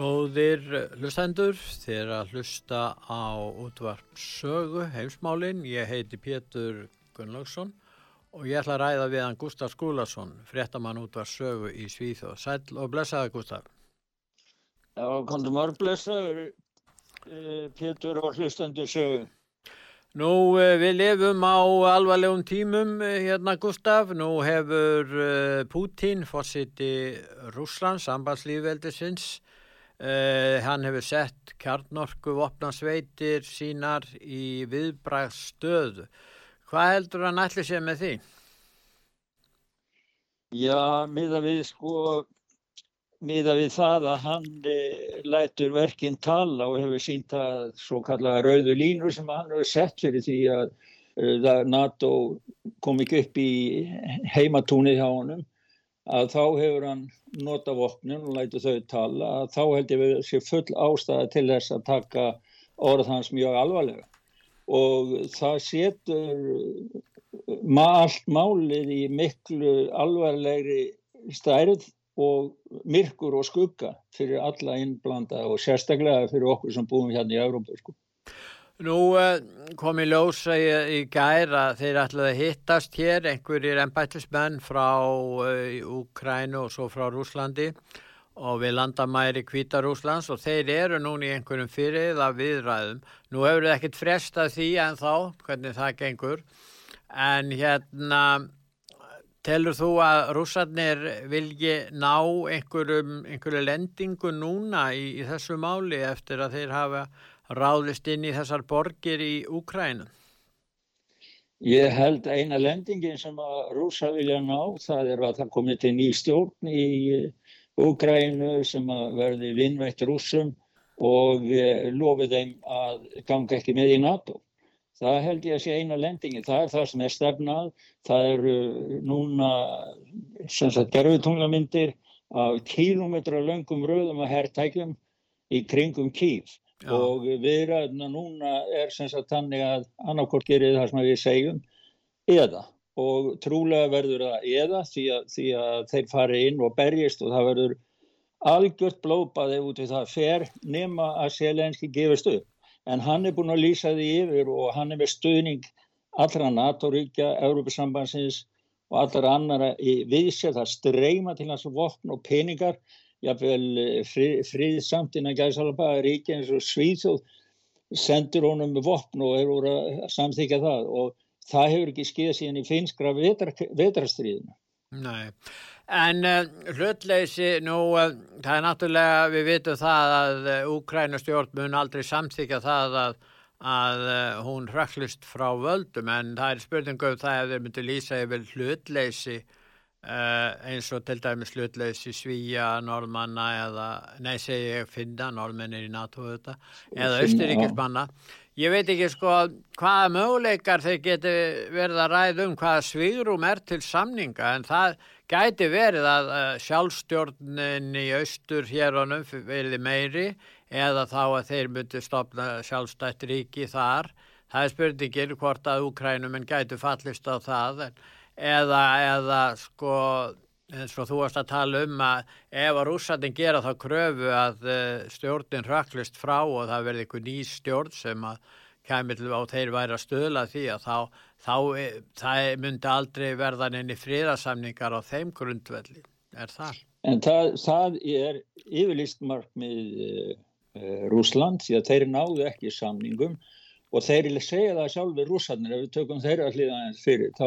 Góðir hlustendur, þér að hlusta á útvart sögu heimsmálinn. Ég heiti Pétur Gunnlaugsson og ég ætla að ræða við hann Gustaf Skúlason, fréttamann útvart sögu í Svíþjóð. Sæl og blessaði Gustaf. Já, kontum var blessaður eh, Pétur og hlustendur sögu. Nú, eh, við lifum á alvarlegum tímum eh, hérna Gustaf. Nú hefur Pútín fórsiti Rúslands, ambandslífveldisins, Uh, hann hefur sett kjarnorku vopnarsveitir sínar í viðbræðstöðu. Hvað heldur hann allir sé með því? Já, miða við sko, miða við það að hann e, lætur verkinn tala og hefur sínt að svo kallaða rauðu línu sem hann hefur sett fyrir því að e, NATO kom ekki upp í heimatúnið hjá honum að þá hefur hann nota vopnum og lætu þau tala að þá held ég við sé full ástæða til þess að taka orð hans mjög alvarlega og það setur ma allt málið í miklu alvarlegri stærð og myrkur og skugga fyrir alla innblanda og sérstaklega fyrir okkur sem búum hérna í Európa sko. Nú eh, kom í ljósa í, í gær að þeir ætlaði að hittast hér einhverjir ennbættismenn frá Úkrænu uh, og svo frá Rúslandi og við landamæri Kvítarúslands og þeir eru núni í einhverjum fyrir það viðræðum. Nú hefur þið ekkert frestað því en þá, hvernig það gengur, en hérna telur þú að rússarnir vilji ná einhverju lendingu núna í, í þessu máli eftir að þeir hafa ráðist inn í þessar borgir í Úkrænu? Ég held eina lendingin sem að rúsa vilja ná, það er að það komið til ný stjórn í Úkrænu sem að verði vinnveitt rúsum og lofið þeim að ganga ekki með í NATO. Það held ég að sé eina lendingin, það er það sem er stefnað, það eru núna gerðutunglamyndir af kílometra löngum röðum að herrtækjum í kringum kýf Já. og viðræðuna núna er sem sagt þannig að annarkort gerir það sem við segjum eða. Og trúlega verður það eða því að, því að þeir fari inn og berjist og það verður algjört blópaði út við það fer nema að Selenski gefist upp. En hann er búin að lýsa því yfir og hann er með stuðning allra NATO-ríkja, Európa-sambansins og allra annara viðsér það streyma til hans vopn og peningar jafnvel eh, frið, friðsamt innan gæðsalapa ríki eins og Svíþjóð sendur honum með vopn og er úr að samþykja það. Og það hefur ekki skiðað síðan í finskra vetrastriðinu. Nei, en uh, hlutleysi nú, uh, það er náttúrulega, við vitum það að uh, Úkrænastjórn mun aldrei samþykja það að, að hún hrökklist frá völdum. En það er spurningum það ef þeir myndi lýsa yfir hlutleysi Uh, eins og til dæmis slutleysi svíja, normanna eða, nei segi ég finna, normennir í NATO þetta, eða austuríkismanna ég veit ekki sko hvaða möguleikar þeir geti verið að ræða um hvaða svigrum er til samninga en það gæti verið að uh, sjálfstjórnin í austur héronum verði meiri eða þá að þeir myndi stopna sjálfstætt ríki þar. Það er spurningin hvort að Úkrænum en gæti fallist á það en eða, eða sko eins og þú varst að tala um að ef að rússatinn gera þá kröfu að uh, stjórnin röklist frá og það verði einhver ný stjórn sem að kemur á þeir væri að stöðla því að þá, þá eh, það myndi aldrei verðan enni fríðarsamningar á þeim grundvelli, er það? En það, það er yfirlist mark með uh, Rúsland því að þeir náðu ekki samningum og þeir segja það sjálfur rússarnir ef við tökum þeirra hlýðaðins fyrir þá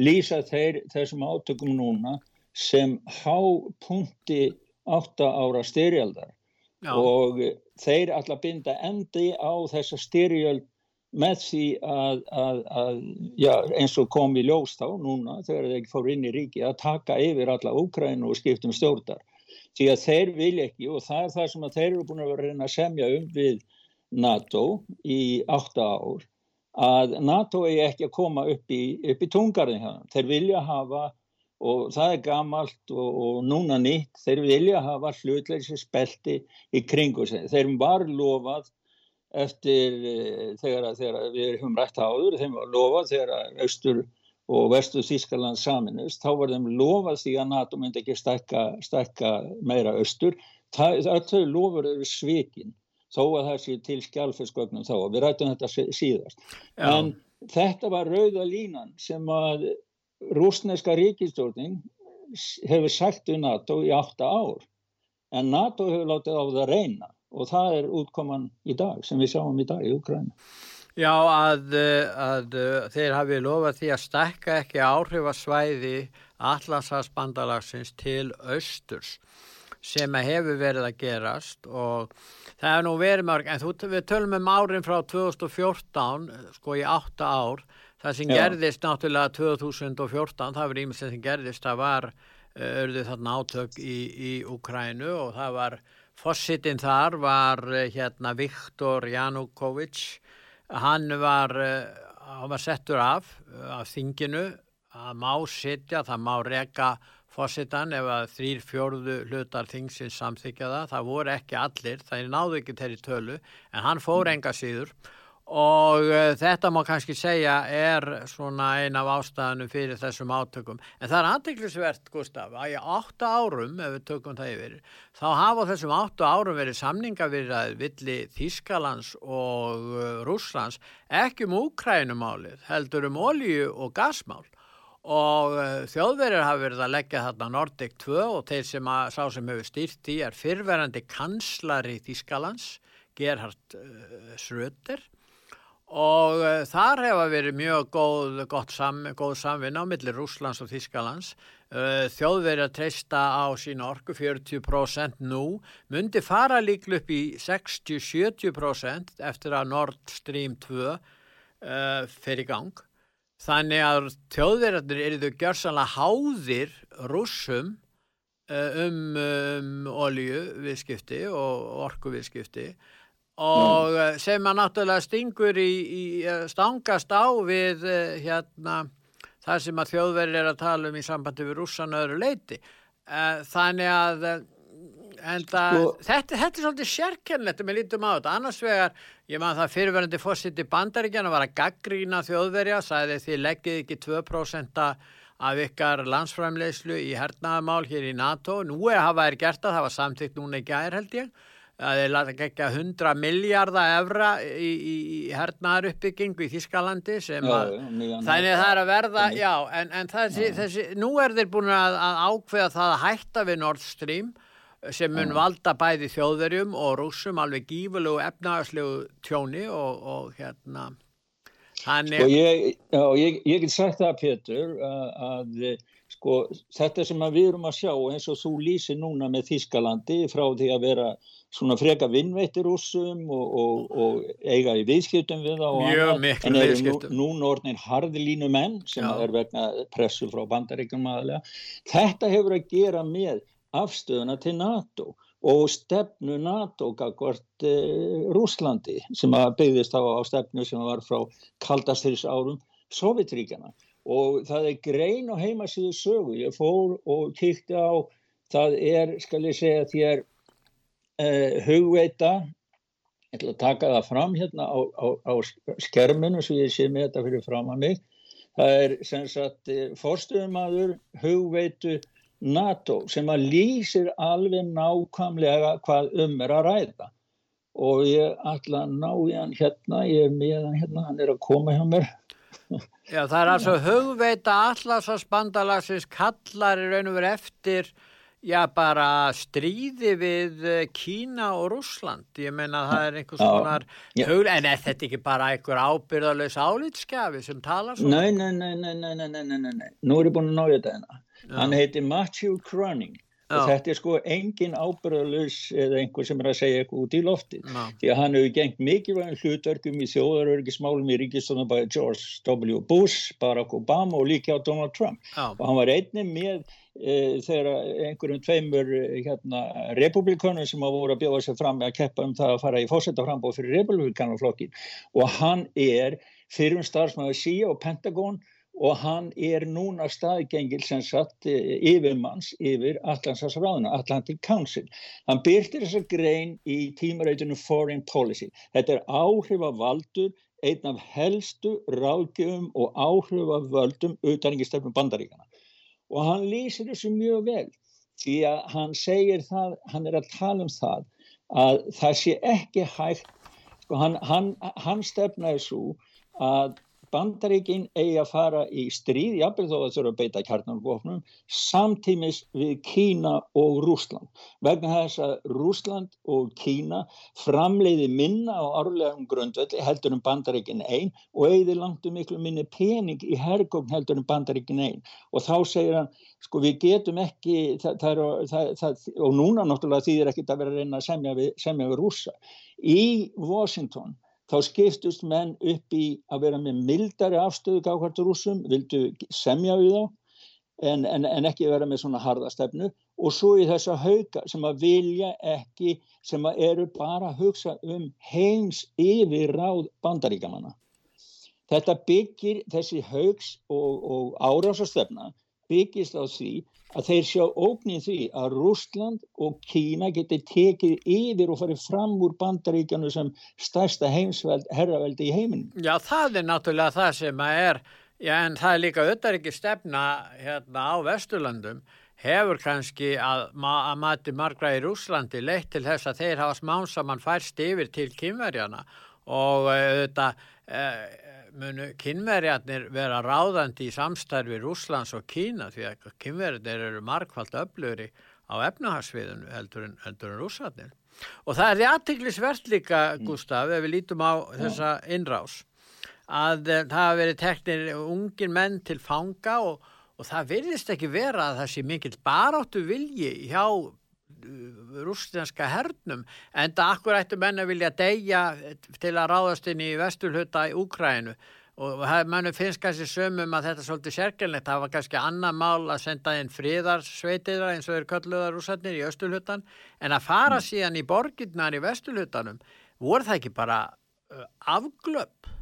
lýsa þeir þessum átökum núna sem hápunkti átta ára styrjaldar. Já. og þeir alltaf binda endi á þessa styrjöld með því að, að, að já, eins og kom í ljós þá núna þegar þeir fór inn í ríki að taka yfir alla Úkrænu og skiptum stjórnar. Því að þeir vilja ekki og það er það sem þeir eru búin að vera að reyna að semja um við NATO í átta ár að NATO er ekki að koma upp í, í tungarðin hérna. Þeir vilja hafa og það er gamalt og, og núna nýtt, þeir vilja hafa hlutleysi spelti í kringu sig. Þeir var lofað eftir eh, þegar, þegar við höfum rætt áður, þeim var lofað þegar austur og vestu Þískaland saminust, þá var þeim lofað því að NATO myndi ekki stakka meira austur. Það, þau lofur eru svikin þó að það sé til skjálfisgögnum þá og við rættum þetta síðast. Já. En þetta var rauða línan sem að rúsneska ríkistjórning hefur sagt við NATO í átta ár en NATO hefur látið á það reyna og það er útkoman í dag sem við sjáum í dag í Ukræna. Já að, að þeir hafi lofað því að stekka ekki áhrifasvæði allansasbandalagsins til austurs sem hefur verið að gerast og það hefur nú verið mörg en þú, við tölum um árin frá 2014 sko í átta ár Það sem Já. gerðist náttúrulega 2014, það var ímest sem gerðist, það var örðu eh, þarna átök í, í Ukrænu og það var, fossitinn þar var eh, hérna Viktor Janukovic, hann var, eh, hann var settur af, af þinginu, það má sitja, það má reka fossitann ef að þrýr fjörðu hlutar þingsins samþykja það, það voru ekki allir, það náðu ekki þeirri tölu, en hann fór enga síður. Og uh, þetta má kannski segja er svona ein af ástæðanum fyrir þessum átökum. En það er aðdeklisvert Gustaf að í átta árum ef við tökum það yfir þá hafa þessum átta árum verið samningavirðað villi Þískalands og uh, Rúslands ekki um Úkrænumálið heldur um olju og gasmál og uh, þjóðverðir hafa verið að leggja þarna Nordic 2 og þeir sem að sá sem hefur stýrt í er fyrverandi kanslari Þískalands Gerhard Schröder. Og uh, þar hefa verið mjög góð, sam, góð samvinna á millir Rúslands og Þískalands þjóðverið að treysta á sín orku 40% nú. Myndi fara líklu upp í 60-70% eftir að Nord Stream 2 uh, fer í gang þannig að þjóðverðarnir eru þau gjörsanlega háðir rússum um, um olju viðskipti og orku viðskipti og mm. sem að náttúrulega stingur í, í eh, stangast á við eh, hérna það sem að þjóðverðir er að tala um í sambandi við rússan öðru leiti þannig að það, sko, þetta, þetta er svolítið sérkennlegt með lítum á þetta, annars vegar ég maður það fyrirverðandi fósitt í bandaríkjana var að gaggrína þjóðverja sæði því leggið ekki 2% af ykkar landsframleyslu í hernaðamál hér í NATO. Nú er að hafa er gert að það var samtíkt núna í gæðir held ég. Að þeir lata ekki að 100 miljardar evra í, í, í hernaðar uppbyggingu í Þískalandi sem að þannig að það er að verða já, en, en þessi, þessi, nú er þeir búin að, að ákveða það að hætta við Nord Stream sem mun valda bæði þjóðverjum og rúsum alveg gífulegu efnagslegu tjóni og, og hérna þannig sko ég, ég, ég get sagt það Petur að, að sko þetta sem við erum að sjá eins og þú lýsir núna með Þískalandi frá því að vera svona freka vinnveitir úrsum og, og, og eiga í viðskiptum við þá en eru nú, núna orðin harðlínu menn sem Já. er vegna pressu frá bandaríkjum aðlega þetta hefur að gera með afstöðuna til NATO og stefnu NATO gagvart eh, Rúslandi sem byggðist á, á stefnu sem var frá kaldastyrjus árum Sovjetríkjana og það er grein og heimasíðu sögu. Ég fór og kýtti á það er, skal ég segja, þér eh, hugveita ég ætla að taka það fram hérna á, á, á skerminu svo ég sé með þetta fyrir fram að mig. Það er sem sagt eh, fórstuðumadur hugveitu NATO sem að lýsir alveg nákvæmlega hvað um er að ræða og ég ætla að ná í hann hérna, ég er með hann hérna, hann er að koma hjá mér Já það er altså hugveita allarsasbandalagsins kallar í raun og verið eftir já bara stríði við eh, Kína og Rúsland. Ég meina það er einhvers konar hugl, en er þetta ekki bara einhver ábyrðalös álitskafi sem talar svona? Nei, nei, nei, nei, nei, nei, nei, nei, nei, nú er ég búin að nája þetta hérna. Hann heiti Matthew Croning og þetta er sko engin ábyrðalus eða einhver sem er að segja eitthvað út í lofti því að hann hefur gengt mikilvægum hlutverkum í þjóðarörgismálum í ríkistónu bæði George W. Bush, Barack Obama og líka Donald Trump. Já. og hann var einnig með e, þegar einhverjum tveimur e, hérna, republikanum sem hafa voru að bjóða sig fram að keppa um það að fara í fósettaframbóð fyrir republikanaflokkin og hann er fyrir um starfsmæðu síja og Pentagon og hann er núna staðgengil sem satt eh, yfirmanns yfir Allandsasráðuna, Atlantic Council. Hann byrtir þessa grein í tímareitinu Foreign Policy. Þetta er áhrifavaldur, einn af helstu ráðgjöfum og áhrifavöldum utaningistefnum bandaríkana. Og hann lýsir þessu mjög vel því að hann segir það, hann er að tala um það að það sé ekki hægt, sko hann, hann, hann stefnaði svo að Bandaríkin eigi að fara í stríð, jábel þó að þurfa að beita kjarnarvofnum, samtímis við Kína og Rúsland. Vegna þess að Rúsland og Kína framleiði minna á árlegum grundvelli heldur um Bandaríkin einn og eigði langt um miklu minni pening í hergókn heldur um Bandaríkin einn. Og þá segir hann, sko við getum ekki, það, það, það, og núna náttúrulega þýðir ekki að vera að reyna að semja við, semja við rúsa. Í Washington þá skiptust menn upp í að vera með mildari afstöðu gákvært rúsum, vildu semja við þá en, en, en ekki vera með svona harðastefnu og svo í þessa hauga sem að vilja ekki, sem að eru bara að hugsa um heims yfir ráð bandaríkamanna. Þetta byggir þessi haugs og, og árásastefna byggist á því að þeir sjá ógnið því að Rúsland og Kína geti tekið yfir og farið fram úr bandaríkjanu sem stærsta heimsveld, herraveldi í heiminn. Já, það er náttúrulega það sem að er, já en það er líka auðvitað ekki stefna hérna á Vesturlandum hefur kannski að, að mati margra í Rúslandi leitt til þess að þeir hafa smánsamann færst yfir til kynverjana og auðvitað eh, munu kynverjarnir vera ráðandi í samstarfi Rúslands og Kína því að kynverjarnir eru markvallt öflöri á efnahagsviðinu heldur en, en rússarnir. Og það er aðtiklisvert líka, mm. Gustaf, ef við lítum á þessa innrás, að uh, það hafa verið teknir ungin menn til fanga og, og það virðist ekki vera að það sé mikill baráttu vilji hjá rústinska hernum en það akkur ættu menn að vilja deyja til að ráðast inn í vesturhuta í Úkrænu og mann finnst kannski sömum að þetta er svolítið sérkjörnlegt, það var kannski annar mál að senda inn fríðarsveitiðra eins og er kölluðar rúsarnir í östulhutan en að fara mm. síðan í borginnar í vesturhutanum voru það ekki bara uh, afglöp?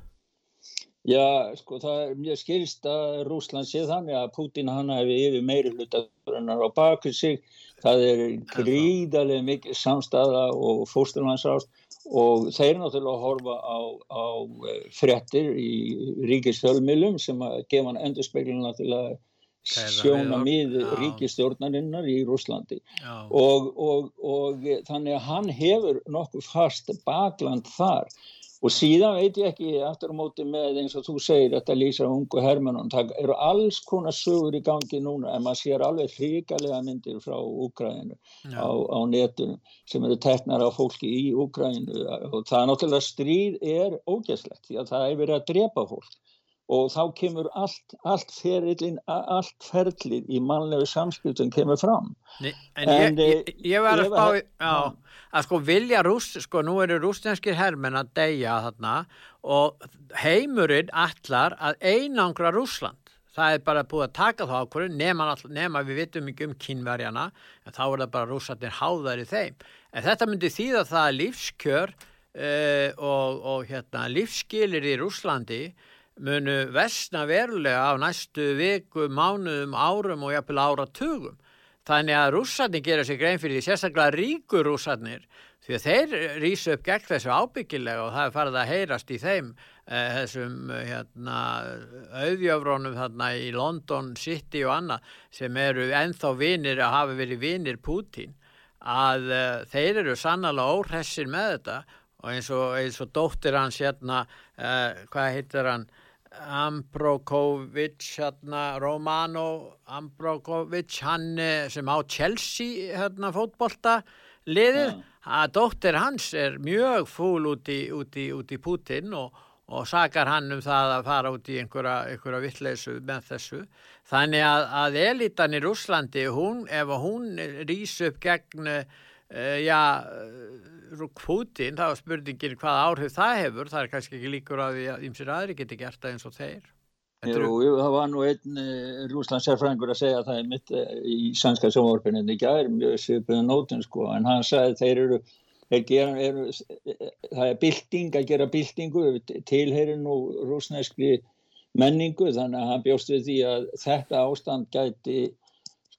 Já, sko, það mjög skilst að Rúsland sé þannig að Putin hann hefði yfir meiri hlutarinnar á baku sig. Það er gríðarlega mikið samstæða og fósturlandsrást og þeir náttúrulega horfa á, á eh, frettir í ríkisfjölmilum sem að gefa hann endurspeiklina til að sjóna mið ríkistjórnarinnar í Rúslandi og, og, og þannig að hann hefur nokkuð fast bakland þar Og síðan veit ég ekki aftur á móti með eins og þú segir þetta lýsa ungu hermanum, það eru alls konar sögur í gangi núna en maður sér alveg hrigalega myndir frá Úgræðinu á, á netunum sem eru teknar á fólki í Úgræðinu og það er náttúrulega stríð er ógæslegt því að það er verið að drepa fólk og þá kemur allt, allt ferlið, allt ferlið í mannlegu samskiptum kemur fram. Nei, en, en ég, ég, ég var að spá, já, að sko vilja rúst, sko nú eru rústenskir hermen að deyja þarna og heimurinn allar að einangra Rúsland. Það er bara búið að taka þá ákvörðu nema, nema við vitum ekki um kynverjana en þá er það bara rúsarnir háðar í þeim. En þetta myndi þýða það að lífskjör uh, og, og hérna, lífskilir í Rúslandi munu vestna verulega á næstu viku, mánuðum, árum og jafnvel áratugum. Þannig að rússarnir gera sér grein fyrir því sérstaklega ríkur rússarnir því að þeir rýsa upp gegn þessu ábyggilega og það er farið að heyrast í þeim eh, þessum hérna, auðjöfrónum þarna í London City og annað sem eru enþá vinir að hafa verið vinir Putin að eh, þeir eru sannlega óhressir með þetta og eins og, eins og dóttir hans hérna, eh, hvað heitir hann Ambrokovic hérna, Romano Ambrokovic hann eh, sem á Chelsea hérna, fótbolta liðið, ja. að dóttir hans er mjög fúl út í, út í, út í Putin og, og sakar hann um það að fara út í einhverja, einhverja vittleysu með þessu þannig að, að elitan í Rúslandi hún, ef hún rýs upp gegn uh, já Putin, þá er spurningin hvað áhrif það hefur, það er kannski ekki líkur að því að ymsir aðri geti gert það eins og þeir. Jú, jú, það var nú einn uh, Rúslands sérfræðingur að segja að það er mitt uh, í sannska sjónvarpinu en ekki aðeins mjög svipuðu nótun sko. En hann sagði þeir eru, þeir gera, eru það er bilding að gera bildingu tilheyri nú rúsneskri menningu þannig að hann bjóst við því að þetta ástand gæti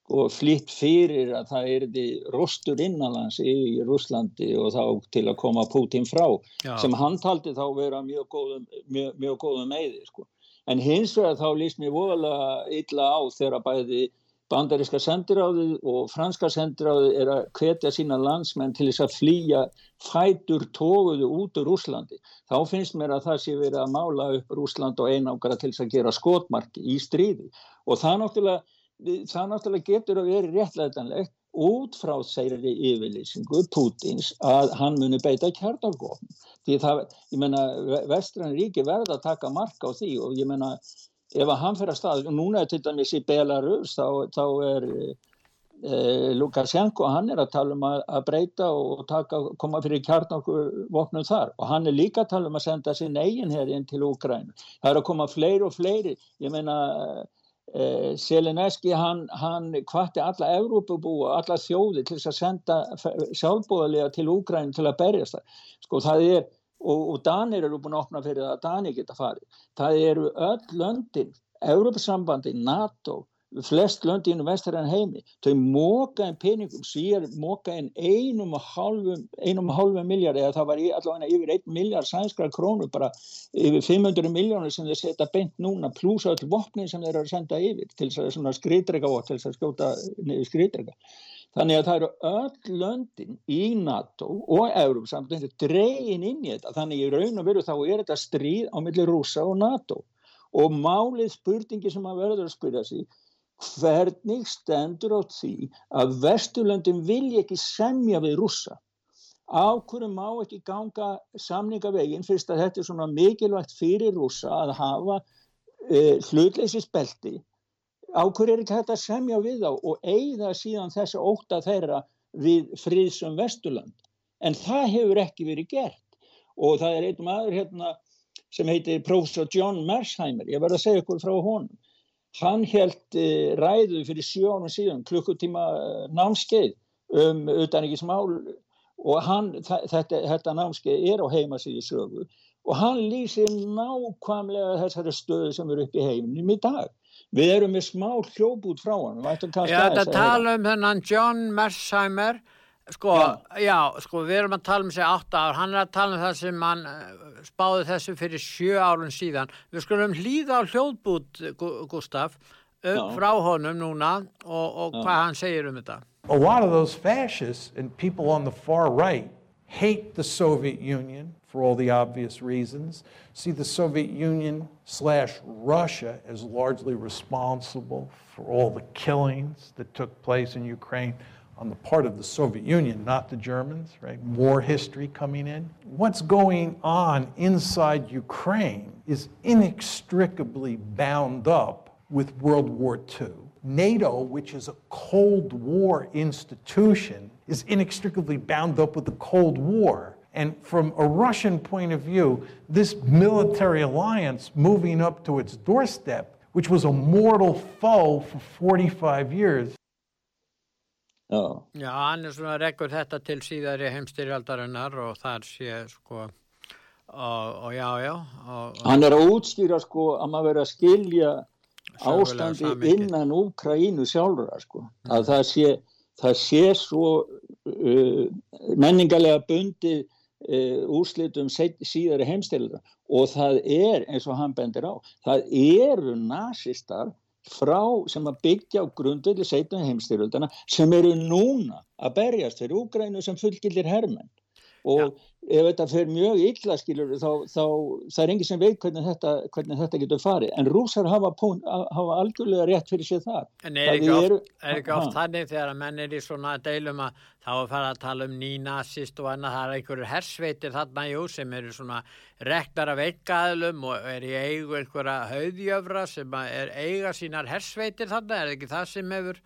sko flýtt fyrir að það er því rostur innanlands í Rúslandi og þá til að koma Putin frá Já. sem hann taldi þá vera mjög góðum, mjög, mjög góðum meði sko. En hins vegar þá líst mér voðalega illa á þegar bæði bandaríska sendiráðið og franska sendiráðið er að hvetja sína landsmenn til þess að flýja fætur tóguðu út úr Rúslandi. Þá finnst mér að það sé verið að mála upp Rúsland og einákara til þess að gera skotmarki í stríði og það náttúrulega það náttúrulega getur að vera réttlætanlegt út frá þeirri yfirlýsingu Pútins að hann muni beita kjarnargófn því það, ég menna, vestrann ríki verða að taka marka á því og ég menna, ef að hann fyrir að stað núna til dæmis í Belarus þá, þá er e, Lukashenko, hann er að tala um að, að breyta og taka, koma fyrir kjarnargófnum þar. Og hann er líka að tala um að senda sin eigin herinn til Úgræn það er að koma fleiri og fleiri, ég menna Eh, Seleneski hann, hann hvati alla Evrópubúa, alla þjóði til þess að senda sjálfbóðarlega til Úgræn til að berjast það. Sko það er, og, og Danir eru búin að opna fyrir það að Danir geta farið. Það eru öll löndin, Evrópusambandi, NATO, flest löndi inn á vestarann heimi þau móka einn peningum síðan móka einn einum og halvum miljard eða það var allavega yfir einn miljard sænskra krónu bara yfir 500 miljónir sem þeir setja beint núna pluss öll vopni sem þeir eru að senda yfir til þess að skriðdrega og til þess að skjóta niður skriðdrega þannig að það eru öll löndin í NATO og Európa samt þetta dregin inn í þetta. Þannig í raun og veru þá er þetta stríð á milli rúsa og NATO. Og málið spurningi sem að verður að spyrja sig hvernig stendur á því að Vesturlöndin vilja ekki semja við rússa? Á hverju má ekki ganga samningavegin fyrst að þetta er svona mikilvægt fyrir rússa að hafa e, hlutleysisbelti á hverju er ekki hægt að semja við þá og eigða síðan þessi óta þeirra við friðsum Vesturland en það hefur ekki verið gert. Og það er einn maður hérna sem heitir Professor John Mersheimer. Ég verði að segja ykkur frá honum hann held eh, ræðu fyrir sjónum síðan klukkutíma eh, námskeið um utanrikismál og hann, þetta, þetta námskeið er á heimasíði sögu og hann lýsir nákvæmlega þessari stöðu sem eru upp í heiminum í dag. Við erum með smá hljóbút frá hann. Já, þetta tala um þennan John Mersheimer Sko, já. já, sko, við erum að tala um sig átt ár, hann er að tala um það sem hann eh, spáði þessu fyrir sjö árun síðan. Við skulum hlýða á hljóðbút, Gustaf, um, frá honum núna og, og hvað hann segir um þetta. A lot of those fascists and people on the far right hate the Soviet Union for all the obvious reasons, see the Soviet Union slash Russia as largely responsible for all the killings that took place in Ukraine on the part of the Soviet Union, not the Germans, right? War history coming in. What's going on inside Ukraine is inextricably bound up with World War II. NATO, which is a Cold War institution, is inextricably bound up with the Cold War. And from a Russian point of view, this military alliance moving up to its doorstep, which was a mortal foe for 45 years, Já. Já, hann er svona rekkur þetta til síðari heimstyrjaldarinnar og þar sé sko og, og já, já og, Hann er að útskýra sko að maður verið að skilja ástandi innan Úkraínu sjálfur sko. mm. að það sé, það sé svo uh, menningarlega bundi uh, úrslitum síðari heimstyrjaldar og það er eins og hann bendir á það eru nazistar frá sem að byggja á grundvelli setjum heimstyrjöldana sem eru núna að berjast fyrir Úgrænu sem fullgildir herrmenn og ef þetta fer mjög illa skilur þá, þá það er enginn sem veit hvernig þetta, hvernig þetta getur farið. En rúsar hafa, pún, hafa algjörlega rétt fyrir sér það En er ekki oft, eru, er ekki oft þannig þegar að menn er í svona deilum að þá er farið að tala um nínasist og annað það er einhverju hersveitir þarna jú sem eru svona reknar af einkaðlum og er í eigu einhverja höðjöfra sem er eiga sínar hersveitir þarna. Er ekki það sem hefur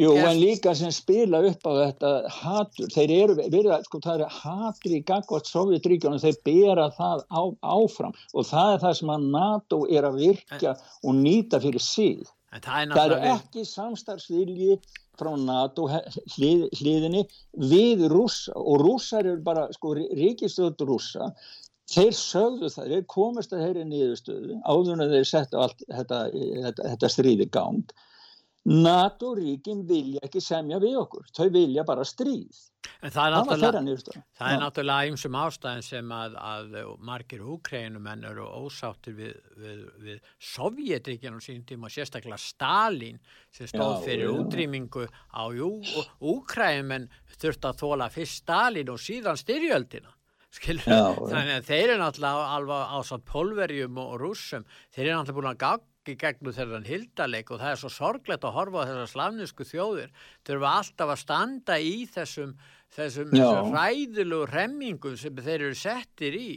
Jú, en líka sem spila upp á þetta hatur, þeir eru, verið, sko, það er hatur í gagvart Sovjetríkjónum, þeir bera það á, áfram. Og það er það sem að NATO er að virka en, og nýta fyrir sig. Það er, það er ekki samstarfsvilji frá NATO hlið, hliðinni. Við rúsa og rúsar eru bara, sko, ríkistöður rúsa, þeir sögðu það, þeir komist að þeirri nýðustöðu áður en þeir setja allt þetta, þetta, þetta stríði gánd NATO-ríkin vilja ekki semja við okkur, þau vilja bara stríð. En það er náttúrulega, er einsum ástæðin sem að, að margir úkrænumenn eru ósáttir við, við, við Sovjetríkjan og sín tíma og sérstaklega Stalin sem stóð já, fyrir já. útrýmingu á úkrænumenn þurft að þóla fyrst Stalin og síðan styrjöldina. Já, þannig að þeir eru náttúrulega alveg ásagt polverjum og rúsum, þeir eru náttúrulega búin að í gegnum þennan hildarleik og það er svo sorglegt að horfa á þessar slavnisku þjóðir. Þurfa alltaf að standa í þessum, þessum, þessum ræðilu remmingum sem þeir eru settir í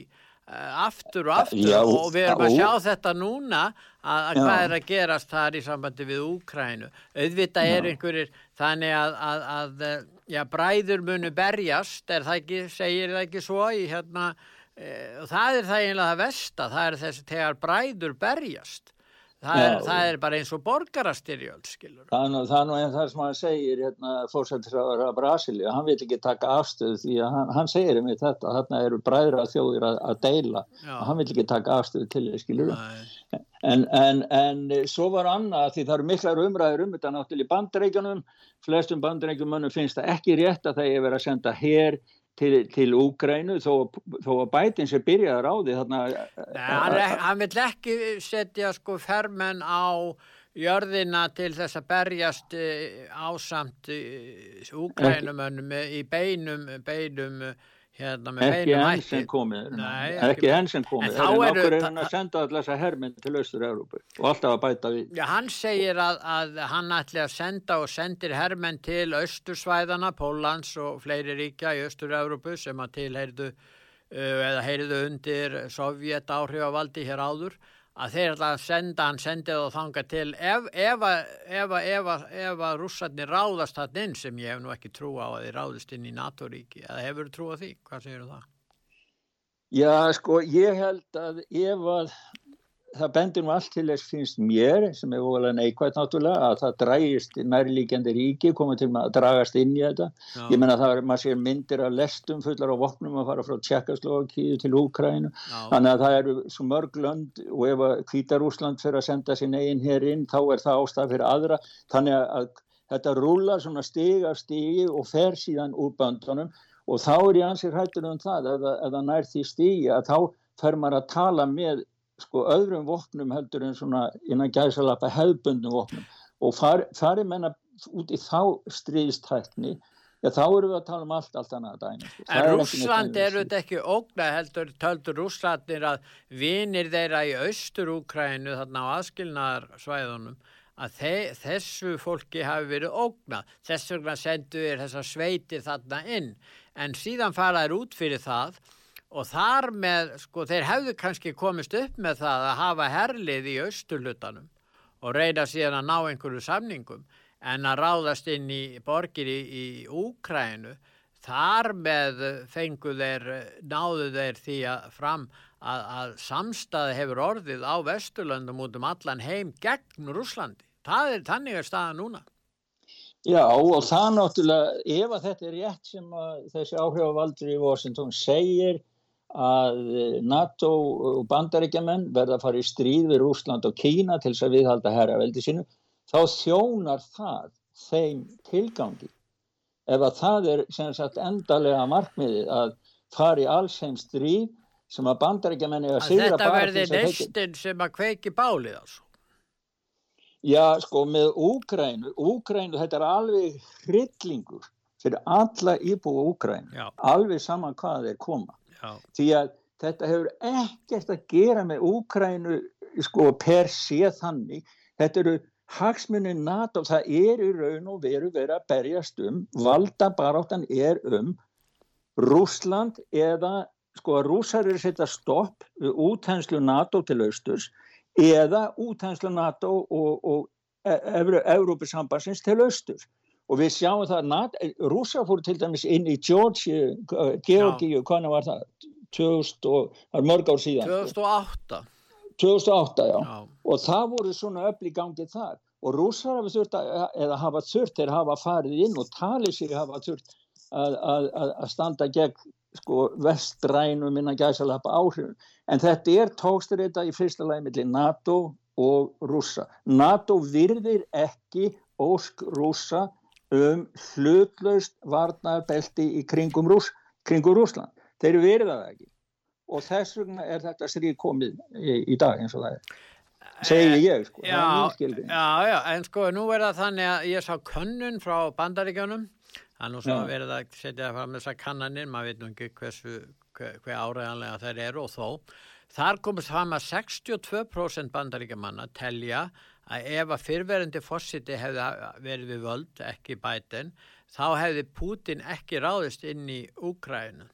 uh, aftur og aftur já, og við erum að sjá þetta núna að, að hvað er að gerast þar í sambandi við Úkrænu auðvitað er einhverjir þannig að, að, að já, bræður munu berjast er það ekki, segir það ekki svo í hérna e, það er það einlega það vest að það er þessi tegar bræður berjast Það er, það er bara eins og borgarastyrjöld, skilur. Það það er nú einn þar sem hann segir, hérna, fórsættisraður af Brasilia, hann vil ekki taka afstöðu því að hann, hann segir um þetta, þarna eru bræðra þjóðir að, að deila, hann vil ekki taka afstöðu til þið, skilur. En, en, en svo var annað, því það eru miklar umræður um þetta náttúrulega í bandreikjunum, flestum bandreikjumönnum finnst það ekki rétt að það er verið að senda hér til, til Úgrænu þó, þó að bætin sem byrjaði á því þarna Nei, hann, hann vill ekki setja sko fermenn á jörðina til þess að berjast eh, ásamt Úgrænumönnum í beinum beinum Hérna ekki enn sem komið Nei, ekki enn sem komið en, okkur er hann að senda allar þessa herminn til Östur-Európu og alltaf að bæta við? Já, hann segir að, að hann ætli að senda og sendir hermenn til Östursvæðana, Pólans og fleiri ríkja í Östur-Európu sem að tilheyrðu uh, eða heyrðu undir Sovjet áhrifavaldi hér áður að þeir ætla að senda, hann sendið og þanga til ef, ef, ef, ef að rússarnir ráðast hann inn sem ég hef nú ekki trú á að þeir ráðast inn í NATO-ríki, eða hefur þú trú á því? Hvað segir þú það? Já, sko, ég held að ef að það bendir nú allt til þess finnst mér, sem er óvalega neikvægt náttúrulega, að það drægist nærlíkjandi ríki, komið til að dragast inn í þetta. Já. Ég menna það er, maður sér myndir af lestum fullar á vopnum að fara frá Tjekkaslovakíu til Úkrænu. Þannig að það eru svo mörg lönd og ef að Kvítarúsland fyrir að senda sín eigin hér inn, þá er það ástæð fyrir aðra. Þannig að þetta rúlar svona stig af stigi og fer síðan úr böndunum og þá er ég ansið hrættur um það, ef það nær því stigi að þá fer maður að tala með sko öðrum vopnum heldur en svona innan gæðsalapa hefðbundum vopnum og fari, fari menna út í þá stríðstækni já þá eru við að tala um allt allt annað dæmi. Sko. En Rúsland eru þetta ekki ógna heldur töldur Rúslandir að vinir þeirra í austur-Úkrænu þarna á aðskilnarsvæðunum að þe þessu fólki hafi verið ógna þess vegna sendu við þessar sveitir þarna inn en síðan faraður út fyrir það og þar með, sko, þeir hefðu kannski komist upp með það að hafa herlið í austurlutanum og reyna síðan að ná einhverju samningum en að ráðast inn í borgir í, í Úkrænu þar með fengu þeir, náðu þeir því að fram að, að samstaði hefur orðið á Vesturlöndum út um allan heim gegn Rúslandi. Það er þannig að staða núna. Já og það náttúrulega, ef að þetta er rétt sem þessi áhrifavaldur í Washington segir að eh, NATO og bandaríkjaman verða að fara í stríð við Rúsland og Kína til þess að viðhalda herraveldi sínu, þá þjónar það þeim tilgangi. Ef að það er sagt, endalega markmiðið að fara í alls heim stríð sem að bandaríkjaman er að sigra bara... Þetta verði neistinn sem að kveiki bálið ásó. Já, sko, með Úgrænu, Úgrænu, þetta er alveg hryllingur fyrir alla íbúa Úkræn Já. alveg saman hvað þeir koma Já, því að þetta hefur ekkert að gera með Úkrænu sko per sé þannig. Þetta eru hagsmunni NATO það er í raun og veru verið að berjast um valda baráttan er um Rúsland eða sko að rúsar eru að setja stopp útænslu NATO til austurs eða útænslu NATO og, og Európusambansins til austurs og við sjáum það að rúsar fóru til dæmis inn í Georgi, Georgíu, hvernig var það? 2000 og, það er mörg ár síðan. 2008. 2008, já. Já. Og það voru svona öll í gangi þar. Og rússar hafa þurft að, eða hafa þurft, þeir hafa farið inn og talið sig hafa þurft að, að, að standa gegn sko vestrænum innan gæsalappa áhrifun. En þetta er tókstur þetta í fyrsta lagi millir NATO og rússa. NATO virðir ekki ósk rússa um hlutlaust varnarbelti í kringum, Rúss, kringum Rússland. Þeir verða það ekki. Og þess vegna er þetta stríð komið í, í dag eins og það er. Segir ég, sko. Já, já, já, en sko nú er það þannig að ég sá könnun frá bandaríkjónum. Það er nú svo verið að setja fram þessar kannanir, maður veit nú ekki hversu, hver, hver áræðanlega þær eru og þó. Þar komist fram að 62% bandaríkjamanna telja að ef að fyrverandi fósiti hefði verið við völd, ekki bætin, þá hefði Putin ekki ráðist inn í Úkrænu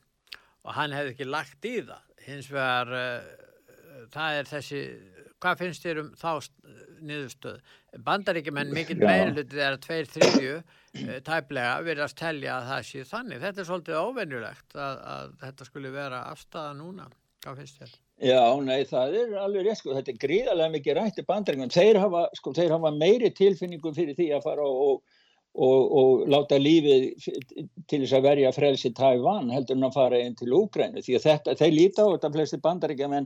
og hann hefði ekki lagt í það. Hins vegar, uh, það er þessi, hvað finnst þér um þá niðurstöð? Bandaríkjumenn mikill meirluti þegar tveir þriðju uh, tæplega verðast telja að það sé þannig. Þetta er svolítið óvenjulegt að, að þetta skulle vera afstæða núna. Hvað finnst þér? Já, nei, það er alveg rétt, sko, þetta er gríðarlega mikið rætti bandaríkjum. Þeir hafa, sko, þeir hafa meiri tilfinningu fyrir því að fara og, og, og láta lífið til þess að verja frelsi Tævan heldur en að fara inn til Úgrænu. Því að þetta, þeir líta á þetta flesti bandaríkjum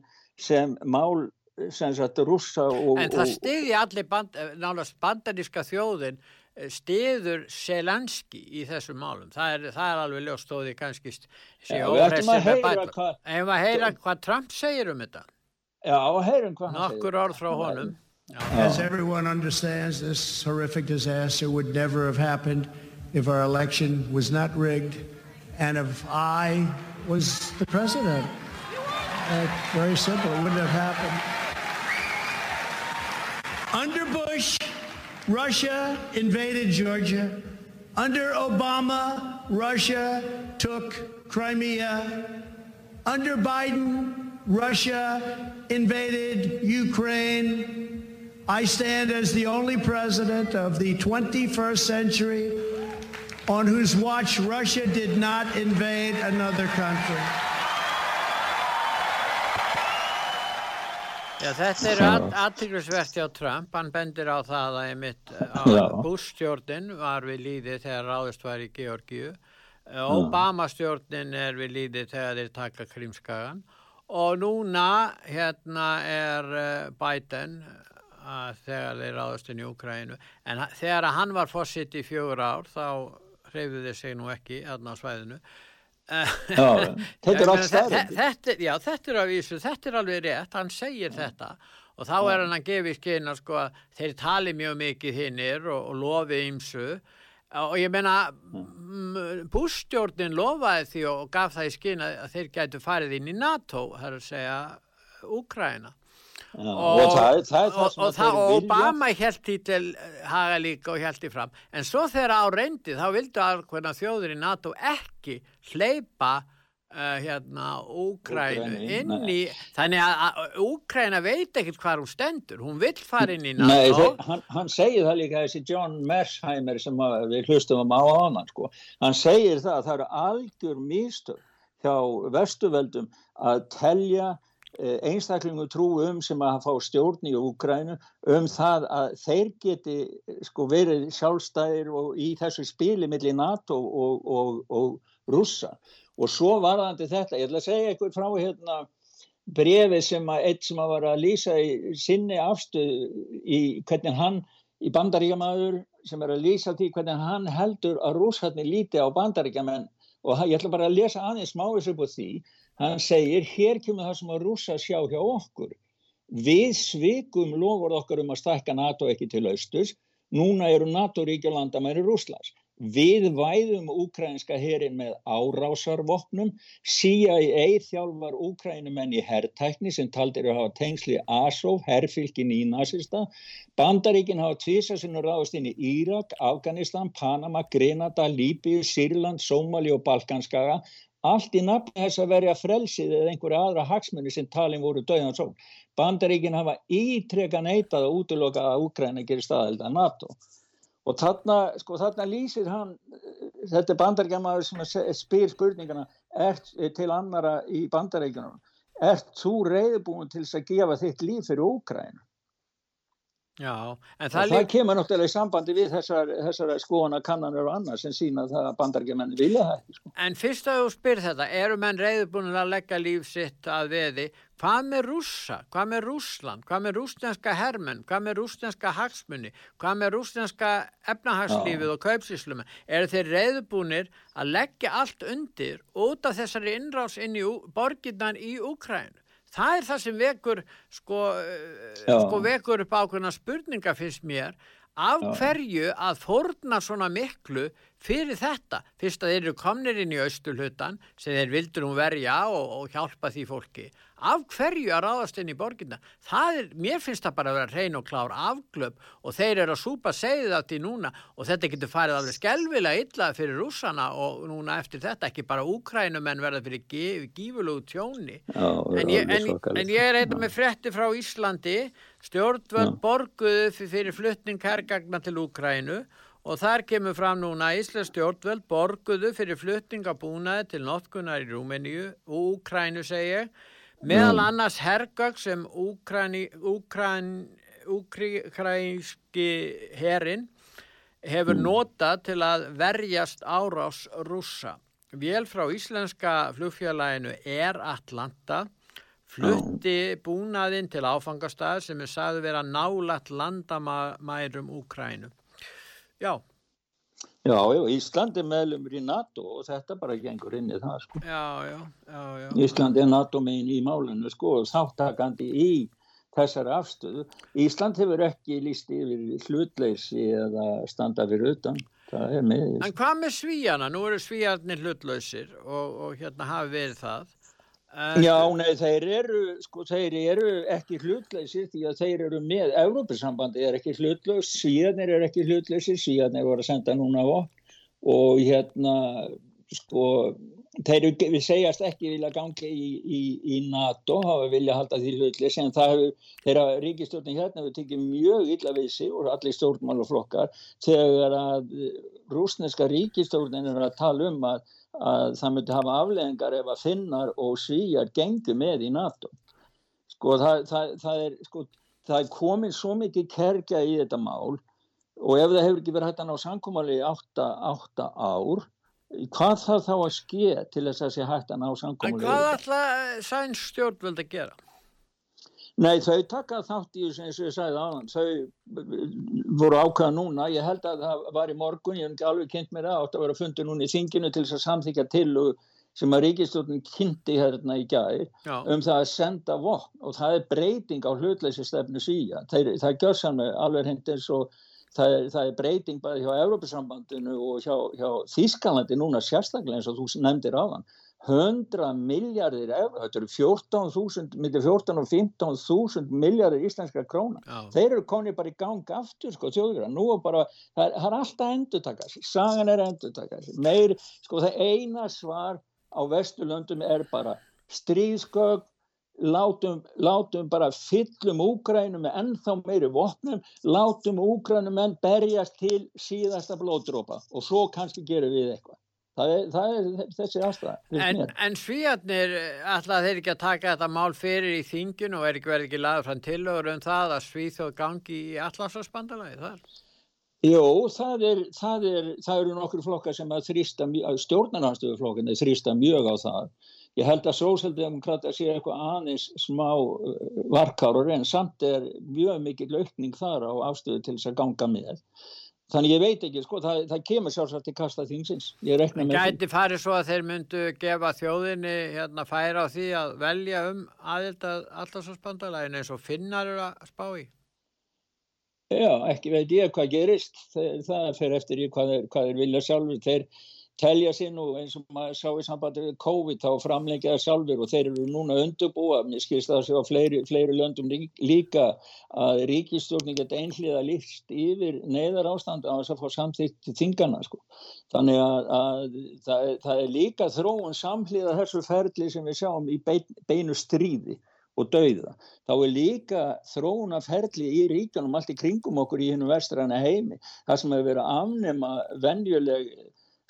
sem mál sem sagt rússa og... En það stiði allir band, nálast bandaríska þjóðin stiður Selenski í þessum málum. Það er, það er alveg ljóstóði kannski sé óhressið með bæta. En við að heyra hvað Trump segir um þetta. Já, heyrum hvað hann segir. Nokkur orð frá honum. As everyone understands, this horrific disaster would never have happened if our election was not rigged and if I was the president. Uh, very simple. It wouldn't have happened. Under Bush, Russia invaded Georgia. Under Obama, Russia took Crimea. Under Biden, Russia invaded Ukraine. I stand as the only president of the 21st century on whose watch Russia did not invade another country. Já, þetta er aðtrygglisvert hjá Trump, hann bendir á það að einmitt að Bush-stjórnin var við líði þegar ráðist var í Georgíu, Obama-stjórnin er við líði þegar þeir taka krimskagan og núna hérna er Biden þegar þeir ráðast inn í Ukrænu, en þegar hann var fósitt í fjögur ár þá hreyfðu þeir sig nú ekki aðná svæðinu. Já, þetta er allt stærri. Já, þetta er, vísu, þetta er alveg rétt, hann segir já. þetta og þá er hann að gefa í skinn að sko, þeir tali mjög mikið hinnir og, og lofi ymsu og ég meina bústjórnin lofaði því og gaf það í skinn að þeir gætu farið inn í NATO, það er að segja Úkræna. Já, og, og, það, það og, og, það, Obama held í til haga líka og held í fram en svo þegar á reyndi þá vildu alveg þjóður í NATO ekki hleypa uh, hérna Úkrænu inn? í þannig að Úkræna veit ekkert hvað hún stendur. Hún vill fara inn í NATO. hann, hann segir það líka þessi John Mersheimer sem við hlustum á áðan sko. hann segir það að það eru algjör místur hjá vestuveldum að telja einstaklingu trú um sem að fá stjórn í Úkrænu um það að þeir geti sko verið sjálfstæðir og í þessu spili millir NATO og, og, og rússa og svo varðandi þetta, ég ætla að segja eitthvað frá hérna brefi sem að eitt sem að var að lýsa í sinni afstöð í hvernig hann í bandaríkjamaður sem er að lýsa því hvernig hann heldur að rússarnir líti á bandaríkjamenn og ég ætla bara að lesa aðeins smáis upp á því hann segir, hér kemur það sem að rúsa sjá hjá okkur. Við svikum lofur okkar um að stakka NATO ekki til austus, núna eru NATO ríkja landamæri Rúslands. Við væðum úkrænska herin með árásarvopnum, CIA þjálfar úkrænumenn í herrtækni sem taldir að hafa tengsli ASOF, herrfylgin í nazista, bandaríkin hafa tvisa sem eru ráðast inn í Írak, Afganistan, Panama, Grenada, Líbíu, Sýrland, Sómali og Balkanskaga, allt í nafni þess að verja frelsið eða einhverja aðra hagsmunni sem talin voru döðan svo. Bandaríkin hafa ítreka neitað að útloka að Úkræna gerir staðelda NATO. og þarna, sko, þarna lýsir hann þetta bandaríkjamaður sem spyr spurningana ert til annara í bandaríkjunum? Ert þú reyðbúin til að gefa þitt líf fyrir Úkræna Já, en það, það kemur náttúrulega í sambandi við þessar, þessar skoðana kannanir og annars sem sína það að bandargemenni vilja það sko. En fyrst að þú spyr þetta, eru menn reyðbúin að leggja líf sitt að veði? Hvað með rússa, hvað með rússland? Hvað með rúsneska hermenn, hvað með rúsneska hagsmunni, hvað með rúsneska efnahagslífið Já. og kaupsíslum eru þeir reyðbúinir að leggja allt undir út af þessari innráðs inn í borginnan í Úkrænu það er það sem vekur sko, sko vekur upp ákveðna spurninga finnst mér. Af Já. hverju að forna svona miklu fyrir þetta? Fyrst að þeir eru komnir inn í austulhutan sem þeir vildur hún verja og, og hjálpa því fólki af hverju að ráðast inn í borginna það er, mér finnst það bara að vera hrein og klár afglöp og þeir eru að súpa segið það til núna og þetta getur farið alveg skelvilega illa fyrir rússana og núna eftir þetta ekki bara úkrænum en verða fyrir gífulegu tjóni. Já, en, ég, en, en ég er eitthvað með fretti frá Íslandi. Stjórnvöld borguðu fyrir fluttning herrgagna til Úkrænu og þar kemur fram núna Íslands stjórnvöld borguðu fyrir fluttingabúnaði til notkunar í Rúmeníu. Og Úkrænu segja meðal annars hergögg sem úkrænski herin hefur notað til að verjast árás rússa. Vél frá íslenska flugfélaginu Air Atlanta flutti búnaðinn til áfangastað sem er sagði vera nálat landamærum Úkrænu. Já. Já, já, Ísland er meðlumur í NATO og þetta bara gengur inn í það, sko. Já, já, já, já. Ísland er NATO megin í málunum, sko, og þáttakandi í þessari afstöðu. Ísland hefur ekki líst yfir hlutleysi eða standa fyrir utan. Það er með. En hvað með svíjana? Nú eru svíjarnir hlutlausir og, og hérna hafi verið það. Já, nei, þeir eru, sko, þeir eru ekki hlutleysir því að þeir eru með, Európa-sambandi er ekki hlutleys, síðanir er ekki hlutleysir, síðanir voru að senda núna á og hérna, sko, þeir eru, við segjast ekki vilja gangi í, í, í NATO, hafa vilja halda því hlutleys, en það hefur, þeirra ríkistjórnin hérna hefur tekið mjög illa við sig og allir stjórnmáluflokkar þegar að rúsneska ríkistjórnin er að tala um að að það myndi hafa afleðingar ef að finnar og svíjar gengur með í NATO sko það, það, það er sko það er komin svo mikið kerkja í þetta mál og ef það hefur ekki verið hægt að ná sankumali í 8 ár hvað þarf þá að ske til þess að sé hægt að ná sankumali En hvað ætla sæn stjórnvöld að gera? Nei, þau taka þátt í eins og ég sagði aðan, þau voru ákvæða núna, ég held að það var í morgun, ég hef ekki alveg kynnt mér það, átt að vera fundið núna í þinginu til þess að samþykja til sem að ríkistjórnum kynnti hérna í gæði um það að senda vopn og það er breyting á hlutleysi stefnu síja, það, það gjör saman alveg hendt eins og það er, það er breyting bara hjá Európa-sambandinu og hjá, hjá Þískalandi núna sérstaklega eins og þú nefndir á þann 100 miljardir efra, þetta eru 14.000, millir 14 og 15.000 miljardir íslenska króna. Já. Þeir eru konið bara í gang aftur, sko, þjóðverða. Nú er bara, það er, það er alltaf endur taka sér, sagan er endur taka sér. Meir, sko, það eina svar á Vesturlöndum er bara stríðskögg, látum, látum bara fyllum úgrænum með ennþá meiri vopnum, látum úgrænum en berjast til síðasta blóðdrópa og svo kannski gerum við eitthvað. Það er, það er þessi aðstæða. En, en svíjarnir, alltaf þeir ekki að taka þetta mál fyrir í þingin og er ekki verið ekki laður fram tilögur um það að svíþjóð gangi í allarsvarsbandalagi þar? Jó, það, er, það, er, það eru nokkur flokkar sem að þrýsta, stjórnarnarstöðuflokkinni þrýsta mjög á það. Ég held að sósaldemokrata sé eitthvað aðeins smá uh, varkárur en samt er mjög mikil aukning þar á afstöðu til þess að ganga með. Þannig ég veit ekki, sko, það, það kemur sjálfsagt til kasta þingsins. Það gæti farið svo að þeir myndu gefa þjóðinni hérna færa á því að velja um aðelda allarsvarsbandalægin eins og finnar eru að spá í? Já, ekki veit ég hvað gerist, það, það fer eftir þeir, hvað þeir vilja sjálfur, þeir telja sér nú eins og maður sá í sambandi við COVID þá framlengjaða sjálfur og þeir eru núna undurbúa, mér skilst það að séu á fleiri, fleiri löndum líka að ríkistjórni geta einhliða líst yfir neyðar ástand á þess að fá samþýtt þingana sko. Þannig að, að það, það er líka þróun samhliða þessu ferli sem við sjáum í bein, beinu stríði og dauða. Þá er líka þróuna ferli í ríkanum allt í kringum okkur í hennum vestræna heimi. Það sem hefur verið að afnema venjuleg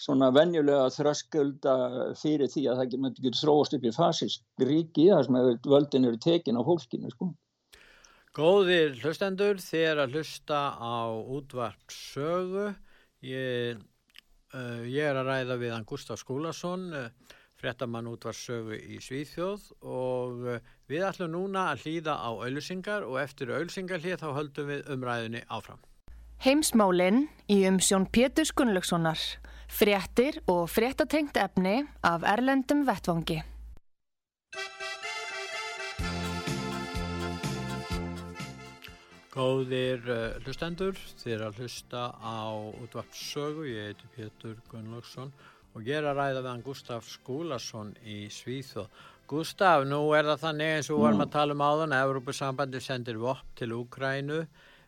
svona venjulega þröskulda fyrir því að það myndi ekki þróast upp í fasist ríki þar sem völdin eru tekin á fólkinu sko. Góðir hlustendur, þér að hlusta á útvart sögu. Ég, uh, ég er að ræða við hann Gustaf Skúlason, uh, frettamann útvart sögu í Svíþjóð og uh, við ætlum núna að hlýða á auðlusingar og eftir auðlusingar hlýða þá höldum við umræðinni áfram. Heimsmálinn í umsjón Pétur Skunlökssonar fréttir og fréttatengt efni af Erlendum Vettvangi. Góðir uh, hlustendur, er að hlusta á útvarpssögu, ég heiti Pétur Gunnlaugsson og ég er að ræða við hann Gustaf Skúlason í Svíþóð. Gustaf, nú er það þannig eins og varum að tala um áðan að Európa-sambandi sendir vopp til Úkrænu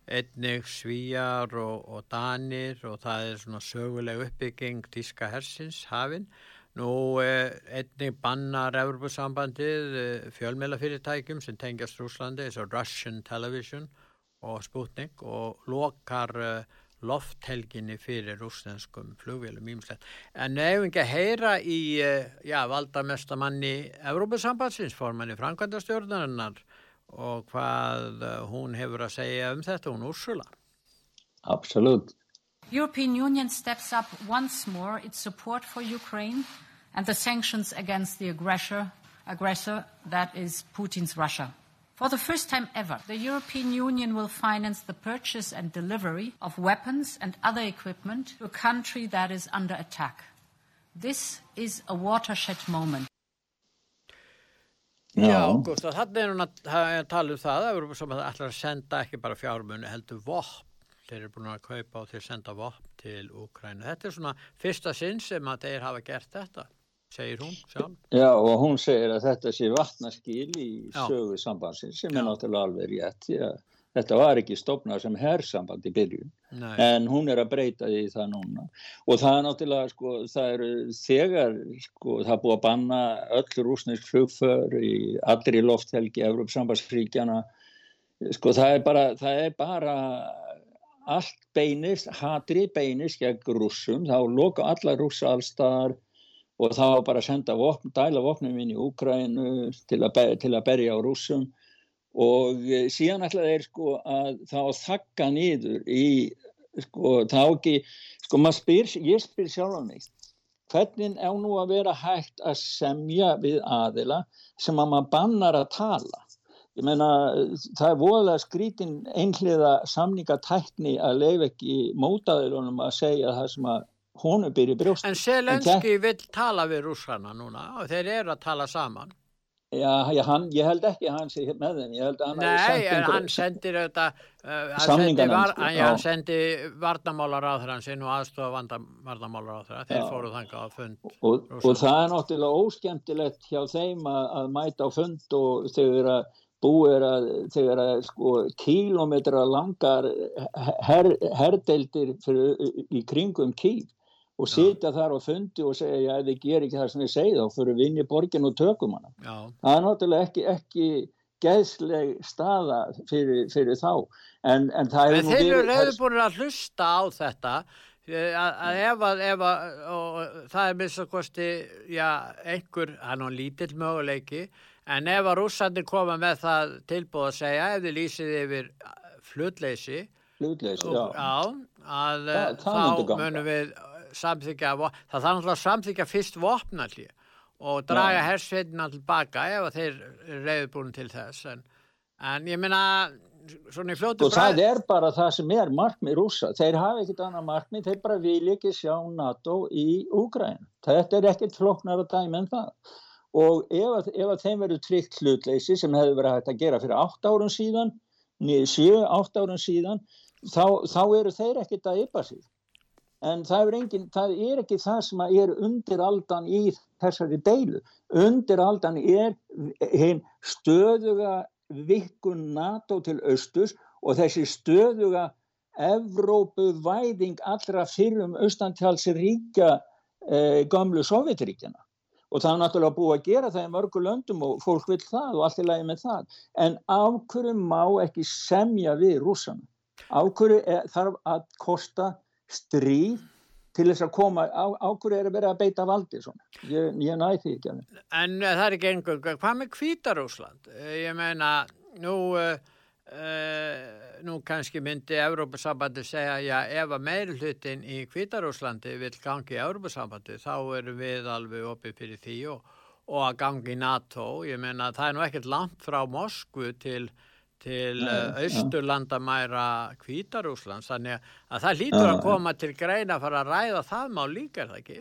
einnig svíjar og, og danir og það er svona söguleg uppbygging tíska hersins hafinn. Nú eh, einnig bannar Evropasambandið eh, fjölmjölafyrirtækjum sem tengjast Rúslandi eins og Russian Television og Sputnik og lokar eh, lofthelginni fyrir rúsnenskum flugvélum ímslegt. En ef ekki að heyra í já, valdamestamanni Evropasambandsins formanni Frankvæntastjórnarinnar og hvað eh, hún hefur að segja um þetta, hún Úrsula. Absolut. European Union steps up once more its support for Ukraine and the sanctions against the aggressor, aggressor that is Putin's Russia. For the first time ever, the European Union will finance the purchase and delivery of weapons and other equipment to a country that is under attack. This is a watershed moment. Já, Gustaf, þannig er hún að tala um það að Európa Samhæð ætlar að senda ekki bara fjármunni heldur vopn. Þeir eru búin að kaupa og þeir senda vopn til Úkrænu. Þetta er svona fyrsta sinn sem að þeir hafa gert þetta, segir hún sjálf. Já, og hún segir að þetta sé vatnaskil í sögu sambandsins sem Já. er náttúrulega alveg rétt. Já. Þetta var ekki stopnað sem herrsamband í byrjun, Nei. en hún er að breyta því það núna. Og það er náttúrulega, sko, það eru þegar, sko, það er búið að banna öll rúsnesk flugför í allri lofthelgi, Európsambansfríkjana, sko, það er bara, það er bara allt beinist, hatri beinist gegn rússum, þá loka alla rússa allstaðar og þá bara senda vopn, dæla vopnum inn í Úkrænu til að, til að berja á rússum og eh, síðan ætlaði þeir sko að þá þakka nýður í sko þá ekki, sko maður spyr, ég spyr sjálf á mig, hvernig er nú að vera hægt að semja við aðila sem að maður bannar að tala? Ég meina það er voðalega skrítin einhliða samningatækni að leif ekki mótaðilunum að segja það sem að honu byrja brjóst. En Selenski vil tala við rúsana núna og þeir eru að tala saman. Já, já hann, ég held ekki að hann sé með þeim, ég held að hann Nei, sendir hann sendir þetta, uh, sendi, var, hann, já, hann sendi varnamálar á þeirra, hann sé nú aðstofa varnamálar á þeirra, þeir já. fóru þanga á fund. Og, og það er náttúrulega óskemtilegt hjá þeim að, að mæta á fund og þegar að búið að, þegar að sko kílometra langar her, herdeldir fyrir, í kringum kíl og sitja þar og fundi og segja ef þið gerir ekki það sem þið segja þá fyrir við inn í borgin og tökum hana. Já. það er náttúrulega ekki, ekki geðsleg staða fyrir, fyrir þá. En, en það er þeir eru reyður búin að hlusta á þetta. Eh, að, ef að, ef að það er missa kosti já, einhver, hann á lítill möguleiki en ef að rússandir koma með það tilbúð að segja ef þið lýsið yfir flutleysi flutleysi, já, já að það, þá munum við samþykja, það þarf náttúrulega að samþykja fyrst vopnalli og draga hersveitina tilbaka ef þeir eru reyðbúin til þess. En, en ég minna svona í fljótu og það er bara það sem er markmið rúsa, þeir hafa ekkit annað markmið þeir bara vil ekki sjá NATO í Úgræn, þetta er ekkit floknar að dæmi en það. Og ef ef að þeim verður tryggt hlutleysi sem hefur verið hægt að gera fyrir 8 árum síðan 7-8 árum síðan þá, þá eru þeir ekkert að ypa sig en það er, engin, það er ekki það sem er undir aldan í þessari deilu. Undir aldan er hinn stöðuga vikkun NATO til austus og þessi stöðuga Evrópu væðing allra fyrrum austantjálsir ríkja eh, gamlu Sovjetríkjana og það er náttúrulega búið að gera það í mörgu löndum og fólk vil það og allt er lægi með það. En ákvöru má ekki semja við rússan ákvöru þarf að kosta stríð til þess að koma ákvöru er að vera að beita valdi svona. ég, ég næði því ekki En uh, það er ekki einhver, hvað með Kvítarúsland? Uh, ég meina, nú uh, nú kannski myndi Európa-sambandi segja já ef að meirulutin í Kvítarúslandi vil gangi í Európa-sambandi þá erum við alveg opið fyrir því og, og að gangi í NATO ég meina það er nú ekkert langt frá Moskvu til, til uh, austurlandamæra Kvítarúslands þannig að það lítur að koma til greina að fara að ræða það má líka er það ekki?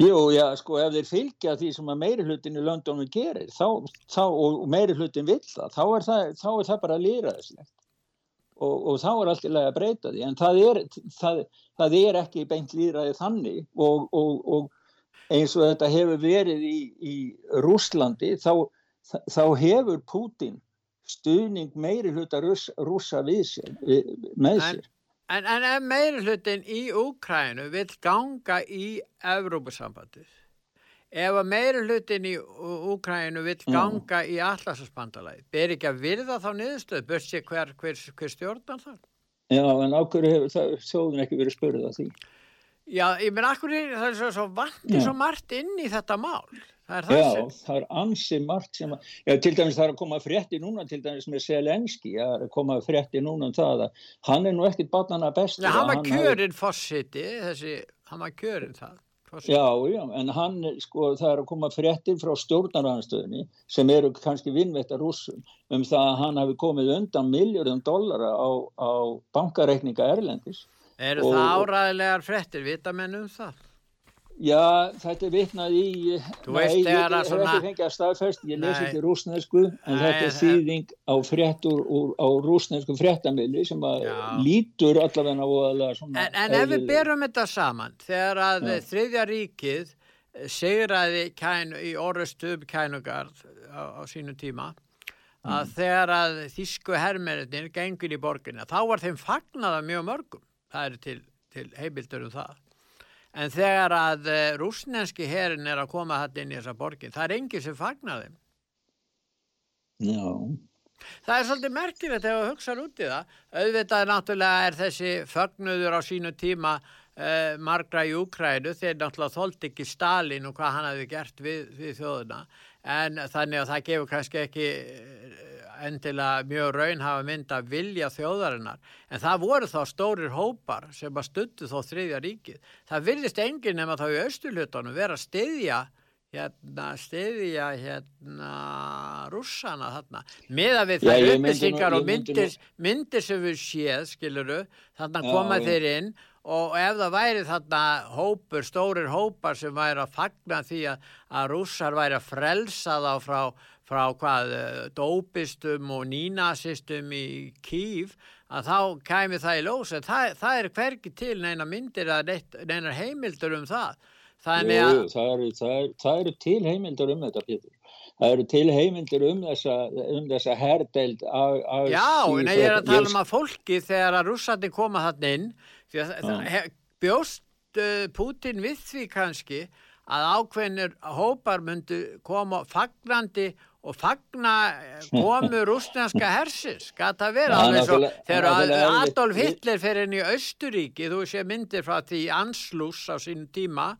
Jú, já, sko, ef þeir fylgja því sem að meiri hlutin í löndunum gerir þá, þá, og meiri hlutin vill það, þá er það, þá er það bara líraðislegt og, og þá er allt í lagi að breyta því, en það er, það, það er ekki beint líraði þannig og, og, og eins og þetta hefur verið í, í Rúslandi, þá, þá hefur Putin stuðning meiri hluta rúsa við sér, með sér. En, en ef meiri hlutin í Úkrænu vil ganga í Evrópusambandið, ef að meiri hlutin í Úkrænu vil ganga mm. í allarsasbandalæði, ber ekki að virða þá niðurstöð, börst sér hver, hver, hver stjórnar þar? Já, en ákveður hefur þjóðin ekki verið spurðið að því. Já, ég menn, ákveður það er svo, svo vantið svo margt inn í þetta mál. Það er það já, sem... það er ansi margt sem að, já, til dæmis það er að koma frétti núna, til dæmis með Selenski, það er að koma frétti núna um það að hann er nú ekkit batnana bestur. Hann var kjörinn hafi... fórsiti, þessi, hann var kjörinn það. Fórseti. Já, já, en hann, sko, það er að koma fréttir frá stjórnarhanstöðinni sem eru kannski vinnvetta rúsum um það að hann hafi komið undan miljóðum dollara á, á bankareikninga Erlendis. Eru og... það áræðilegar fréttir, vita menn um það? Já, þetta er vitnað í, þú veist nei, ég hef ekki fengið að staðfæst, ég lesi ekki rúsnesku, en nei, þetta er þýðing á fréttur á rúsnesku fréttamili sem að já. lítur allavega á svona. En, en ef við berum þetta saman, þegar að já. þriðja ríkið segraði kænu, í orðustöf kænugarð á, á sínu tíma, að mm. þegar að þísku herrmennir gengur í borginna, þá var þeim fagnaða mjög mörgum, það er til, til heimildur um það. En þegar að uh, rúsnenski herin er að koma hætt inn í þessa borgin, það er engið sem fagnar þeim. Já. Það er svolítið merkilegt ef við hugsaðum út í það. Auðvitað náttúrulega er þessi fögnuður á sínu tíma uh, margra í Úkrænu þeir náttúrulega þólt ekki Stalin og hvað hann hefði gert við, við þjóðuna. En þannig að það gefur kannski ekki endilega mjög raun hafa mynd að vilja þjóðarinnar. En það voru þá stórir hópar sem að stuttu þó þriðja ríkið. Það virðist enginn nema þá í austurlutunum vera að stiðja hérna, stiðja hérna rússana þarna. Með að við það upplýsingar og myndir, myndir sem við séð, skiluru þarna koma já, þeir inn. Og ef það væri þarna hópur, stórir hópar sem væri að fagna því að, að rússar væri að frelsa þá frá frá hvað eh, dópistum og nínasistum í kýf að þá kæmi það í lós það, það er hverki til neina myndir að neina heimildur um það. Það, eru, eru, það eru til heimildur um þetta Pétur. Það eru til heimildur um þessa, um þessa herdeld Já, en ég er að tala um að fólki þegar að rússandi koma þarna inn því að bjóst uh, Putin við því kannski að ákveðnir hópar myndu koma fagnandi og fagna komu rúsnjanska hersis, gata verið alveg svo, þegar Adolf Hitler fer inn í Östuríki, þú sé myndir frá því Anslús á sín tíma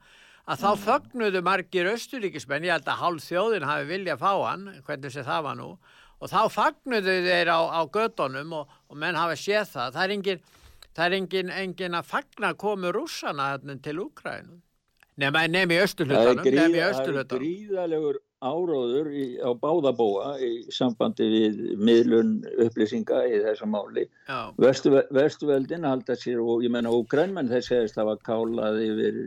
að þá fögnuðu margir Östuríkismenn, ég held að hálf þjóðin hafi viljað fá hann, hvernig sé það var nú og þá fagnuðu þeir á, á gödunum og, og menn hafa séð það. Það er engin, það er engin, engin að fagna komu rússana til Úkrænum Nefn í östurhlutanum. Það er gríðalegur áróður í, á báðabóa í sambandi við miðlun upplýsinga í þessa máli. Verstu, verstuveldin halda sér og ég menna og grænmenn segist að það var kálað yfir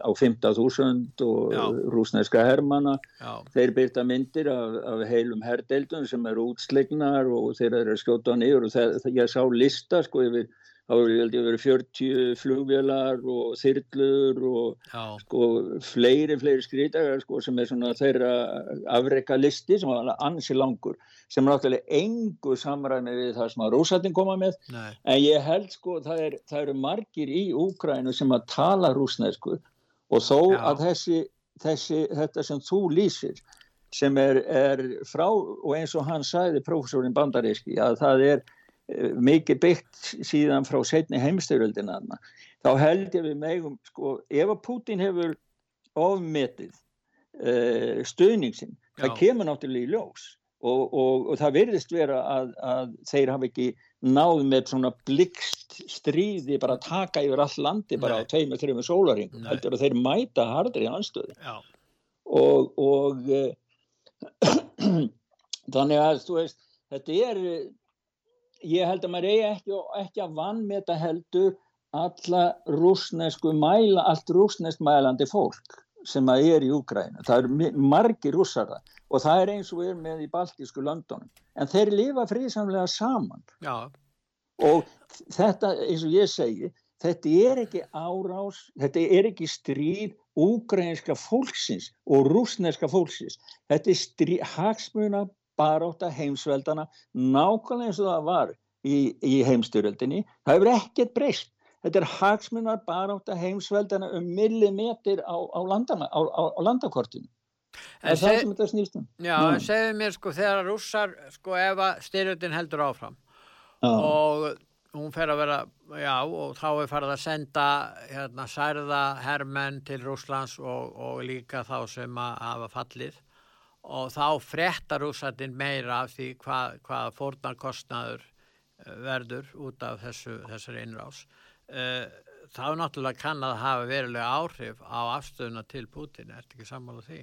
á 15.000 og Já. rúsneska hermana. Já. Þeir byrta myndir af, af heilum herdeildun sem eru útslegnar og þeir eru að skjóta nýjur og það, ég sá lista sko yfir þá hefur ég verið 40 flugvélar og þyrlur og sko fleiri, fleiri skrítagar sko sem er svona þeirra afreika listi sem var ansi langur sem er náttúrulega engu samræmi við það sem að rúsættin koma með Nei. en ég held sko það, er, það eru margir í Úkrænu sem að tala rúsnesku og þó Já. að þessi, þessi, þetta sem þú lýsir sem er, er frá og eins og hann sæði profesorinn Bandaríski að það er mikið byggt síðan frá setni heimstyröldina þá held ég við megum sko, ef að Putin hefur ofmetið uh, stuðningsin það kemur náttúrulega í ljós og, og, og það verðist vera að, að þeir hafa ekki náð með svona blikst stríði bara að taka yfir all landi bara Nei. á tveim og þrjum sólaring heldur að þeir mæta hardri anstöðu og, og uh, þannig að þú veist þetta er ég held að maður eigi ekki, ekki að vannmeta heldur alla rúsnesku mæla, allt rúsnesk mælandi fólk sem að er í Úgræna. Það eru margi rússara og það er eins og við erum með í baltísku löndunum. En þeir lifa frísamlega saman. Já. Og þetta, eins og ég segi, þetta er ekki árás, þetta er ekki stríð úgrænska fólksins og rúsneska fólksins. Þetta er stríð, hagsmuna baróta heimsveldana nákvæmlega eins og það var í, í heimstyrjöldinni. Það hefur ekkert breyst. Þetta er hagsmunar baróta heimsveldana um millimeter á, á, landana, á, á landakortinu. Er það sem þetta snýst um. Já, mm. en segðu mér sko þegar rússar, sko ef að styrjöldin heldur áfram ah. og hún fer að vera, já, og þá er farið að senda hérna særða herrmenn til Rúslands og, og líka þá sem að hafa fallið og þá frettar úsættin meira af því hvað, hvað fórnarkostnaður eh, verður út af þessu, þessari innrás. Eh, þá náttúrulega kann að hafa verulega áhrif á afstöðuna til Putin, er þetta ekki sammála því?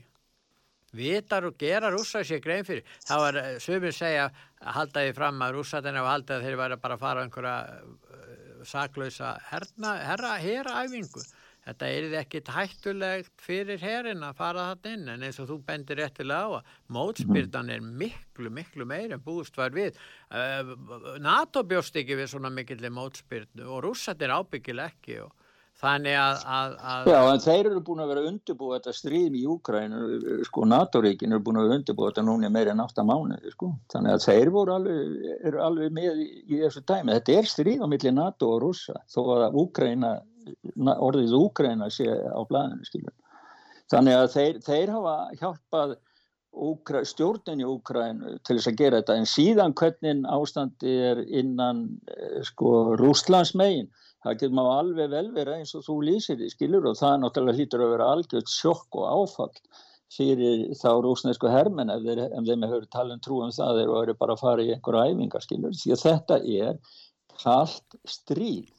Vitar og gera rúsa sér grein fyrir. þá er eh, sömur segja að halda því fram að rúsættin hefur haldið að þeir væri bara að fara einhverja saklausa herra, herra, herra æfingu þetta er ekkit hættulegt fyrir herin að fara þetta inn en eins og þú bendir réttilega á að mótspyrtan er miklu, miklu meir en búist var við uh, NATO bjóst ekki við svona mikillir mótspyrtu og rússat er ábyggil ekki og Þannig að, að, að... Já, en þeir eru búin að vera undirbúið þetta stríðum í Úkrænu, sko, NATO-ríkin eru búin að vera undirbúið þetta núna meira en 8 mánuði, sko. Þannig að þeir alveg, eru alveg með í, þessu dæmi. Þetta er stríð á milli NATO og rússa, þó að Úkræna orðið Úgræna sé á blæðinu skilur. Þannig að þeir, þeir hafa hjálpað Úkra, stjórnin í Úgrænu til þess að gera þetta. En síðan hvernig ástandi er innan eh, sko Rúslands megin það getur maður alveg vel vera eins og þú lýsir því skilur og það náttúrulega hlýtur að vera algjört sjokk og áfall fyrir þá rúsnesku hermen ef þeir, ef þeim hefur talin um það þeir eru bara að fara í einhverja æfingar skilur því að þetta er kallt stríð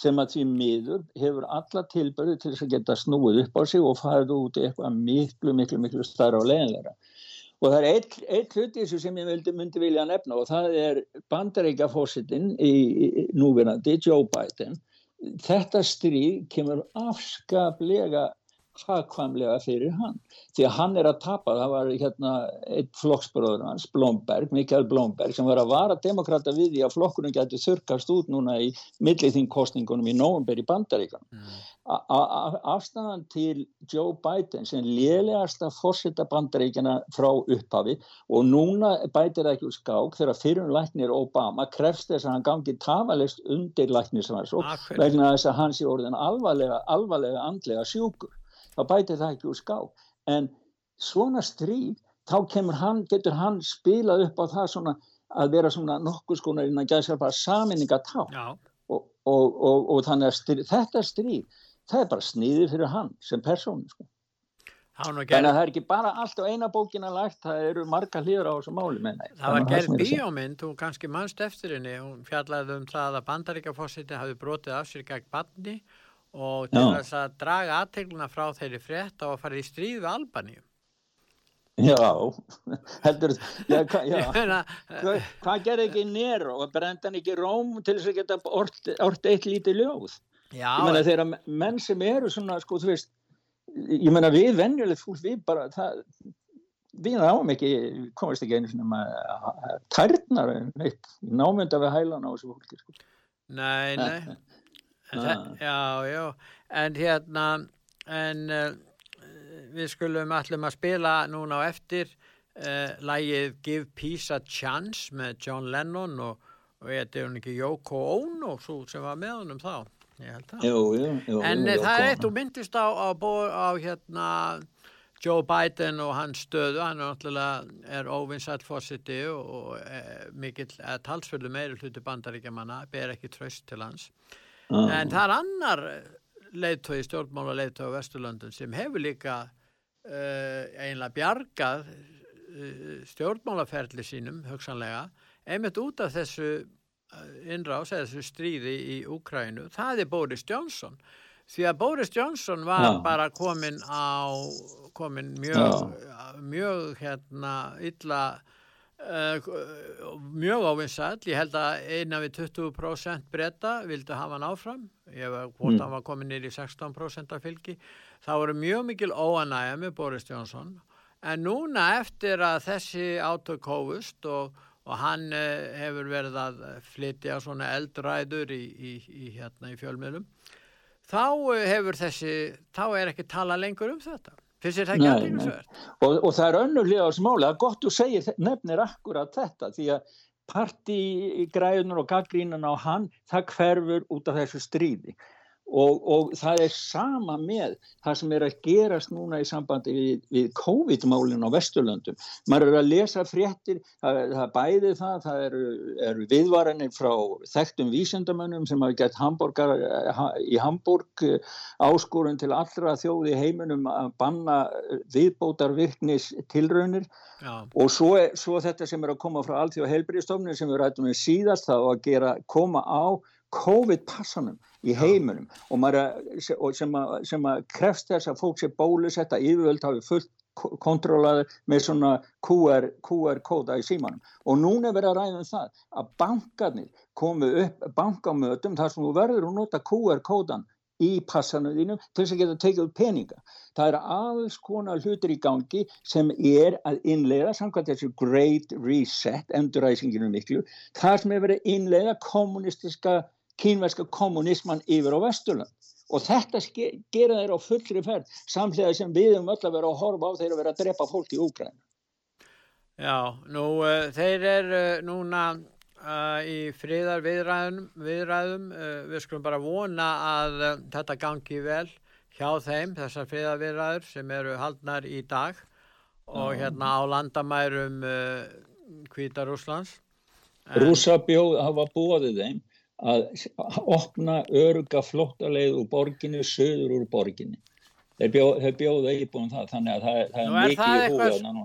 sem að því miður hefur alla tilbyrðu til þess að geta snúið upp á sig og farið út í eitthvað miklu, miklu, miklu starra og leginleira. Og það er eitt, eitt hlut í þessu sem ég myndi, myndi vilja nefna og það er bandaríkja fósitinn í, í núverandi, Joe Biden. Þetta stríð kemur afskaplega hagkvæmlega fyrir hann. Því að hann er að tapa, það var hérna einn flokksbróður hans, Blomberg, Mikael Blomberg sem var að vara demokrata við því að flokkunum getur þurkast út núna í milliþingkostningunum í nógumber í bandaríkan mm. afstæðan til Joe Biden sem lélegasta fórsetta bandaríkjana frá upphafi og núna bætir það ekki úr skák þegar fyrirlæknir Obama krefst þess að hann gangi tafalegst undir læknisvars og vegna þess að hans í orðin alvarlega, alvarlega andlega sjúkur þá bæti það ekki úr ská en svona stríð þá hann, getur hann spilað upp á það svona að vera svona nokkuð skonar innan gæðsar bara saminninga tá og, og, og, og þannig að stríð, þetta stríð það er bara sniðið fyrir hann sem persónu sko. Þannig að það er ekki bara allt á eina bókina lagt, það eru marga hlýður á þessu máli menna. Það var gerð bíómynd, hún kannski mannst eftir henni, hún fjallaði um það að bandaríkafósiti hafi brotið af sér gegn banni og til þess að draga aðtegluna frá þeirri frétt á að fara í stríð við Albaníu Já, heldur, já, hva, já. Meina, Hva, hvað gerði ekki Nero og brenda hann ekki Róm til þess að geta ort, ort eitt lítið ljóð? já, Ég meina þeirra menn sem eru svona, sko, þú veist, ég meina við venjulegt fólk, við bara, það, við náum ekki, komast ekki einu svona tærnar námynda við hælan á þessu fólki, sko. nei, nei. En þe- Já, já, en hérna, en uh, við skulum allum að spila núna á eftir uh, lægið Give Peace a Chance með John Lennon og, og þetta er hún ekki Yoko Ono svo sem var með honum þá, ég held það. Jú, jú, jú. En jú, jú, það er eitt þú myndist á, á, bó- á hérna Joe Biden og hans stöðu, hann er náttúrulega er óvinsætt fósiti og, og e, mikill talsföldu meiri hluti bandaríkjamanna, ber ekki tröst til hans. Já. En það er annar leiðtói, stjórnmála leiðtói á Vesturlöndun sem hefur líka uh, einlega bjargað uh, stjórnmálaferli sínum, hugsanlega, einmitt út af þessu innrás eða þessu stríði í Úkrænu, það er Boris Johnson. Því að Boris Johnson var Já. bara komin á, komin mjög, mjög hérna illa mjög ávinsall, ég held að innan við 20% breyta vildu hafa hann áfram, ég var hvort hann var komin nýr í 16% af fylgi. Það voru mjög mikil óanægja með Boris Johnson. En núna eftir að þessi átök hófust og, og hann uh, hefur verið að flytja svona eldræður í, í, í, hérna, í fjölmiðlum þá uh, hefur þessi þá er ekki tala lengur um þetta finnst þér það ekki Nei, aðeinsverð? og, og það er önnurlega á máli, það er gott þú segir, nefnir akkurat þetta, því að partigræðunar og gaggrínan á hann, það hverfur út af þessu stríði og, og það er sama með það sem er að gerast núna í sambandi við, við COVID-málinn á Vesturlöndum. Maður er að lesa fréttir, það, það bæði það, það eru, eru viðvaranir frá þekktum vísendamönnum sem hafa gett Hamburgar, í Hamburg áskorun til allra þjóði heiminum að banna viðbótar virknis tilraunir Já, og svo, svo þetta sem er að koma frá allþjóð heilbríðstofnun sem við rættum við síðast þá að gera, koma á COVID-passanum í heiminum. Og, maður, og sem, að, sem að krefst þess að fólk sé bólusetta yfirvöld hafi fullt kontrólaði með svona QR, QR-kóda í símanum. Og núna er verið að ræða um það að bankarnir komu upp bankamötum þar sem þú verður að nota QR-kódan í passanum þínum til þess að geta tekið út peninga. Það er alls konar hlutir í gangi sem er að innleiða samkvæmt þessu Great Reset, enduræsinginu miklu, þar sem er verið að innleiða kommunistiska, kínverska kommunisman yfir á Vesturland. Og þetta gera þeir á fullri ferð, samlega sem við um öll að vera að horfa á þeir að vera að drepa fólk í Úkræn. Já, nú uh, þeir eru uh, núna uh, í friðar viðræðum, viðræðum. Við skulum bara vona að þetta gangi vel hjá þeim, þessar friðar viðræður sem eru haldnar í dag og hérna á landamærum Hvíta Rúslands. Rúsa bjóð hafa bóðið þeim að opna öruga flóttaleið úr borginni, söður úr borginni. Þeir, bjóð, þeir bjóða íbúin það, þannig að það, það er mikið það í eitthvað- þarna nú.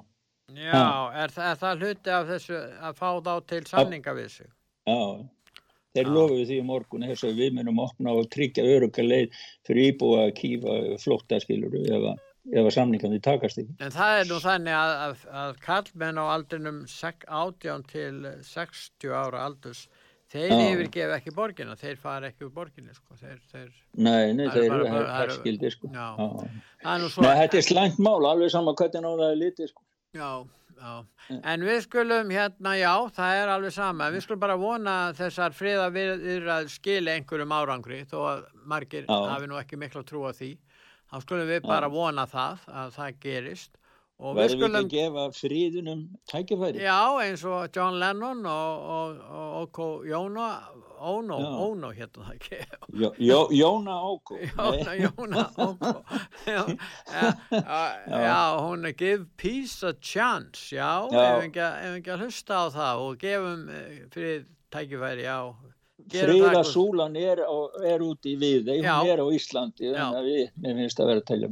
Já, er, þa er það hluti af þessu að fá þá til samninga við sig? Já, þeir Já. lofuðu því morgun þess að við munum opna og tryggja öruga leið fyrir íbúa að kýfa flóttaskiluru ef, að- ef að samningandi takast ekki. En það er nú þannig að, að, að kallmenn á aldrinum sek- 18 til 60 ára aldurs, þeir yfirgefa ekki borgina, þeir fara ekki úr borginni, sko. Þeir, þeir, Nei, nei, þeir eru er- herskildi sko. Já. Já. það nú svo. Nei, þetta er slæmt mál, alveg sama hvernig það er litið sko. Já, já. En við skulum hérna, já, það er alveg sama. Við skulum bara vona að þessar friða viðræður skili einhverjum árangri, þó að margir Já. hafi nú ekki miklu að trúa því. Þá skulum við bara vona það, að það gerist. Og við við skulum, að gefa fríðunum tækifæri? já, eins og John Lennon og, og, og Oko Jóna, Óno. Óno hérna það ekki. Jó, jó, Jóna Óko. Jóna, Jóna, Óko. Já, já, já, hún er give peace a chance, já, Já. ef ef ekki að hlusta á það og gefum eh, fyrir tækifæri, já. Gerum það Fríða eitthvað- Súlan er, er úti í við, hún er á Íslandi, þannig að við, mér finnst að vera að telja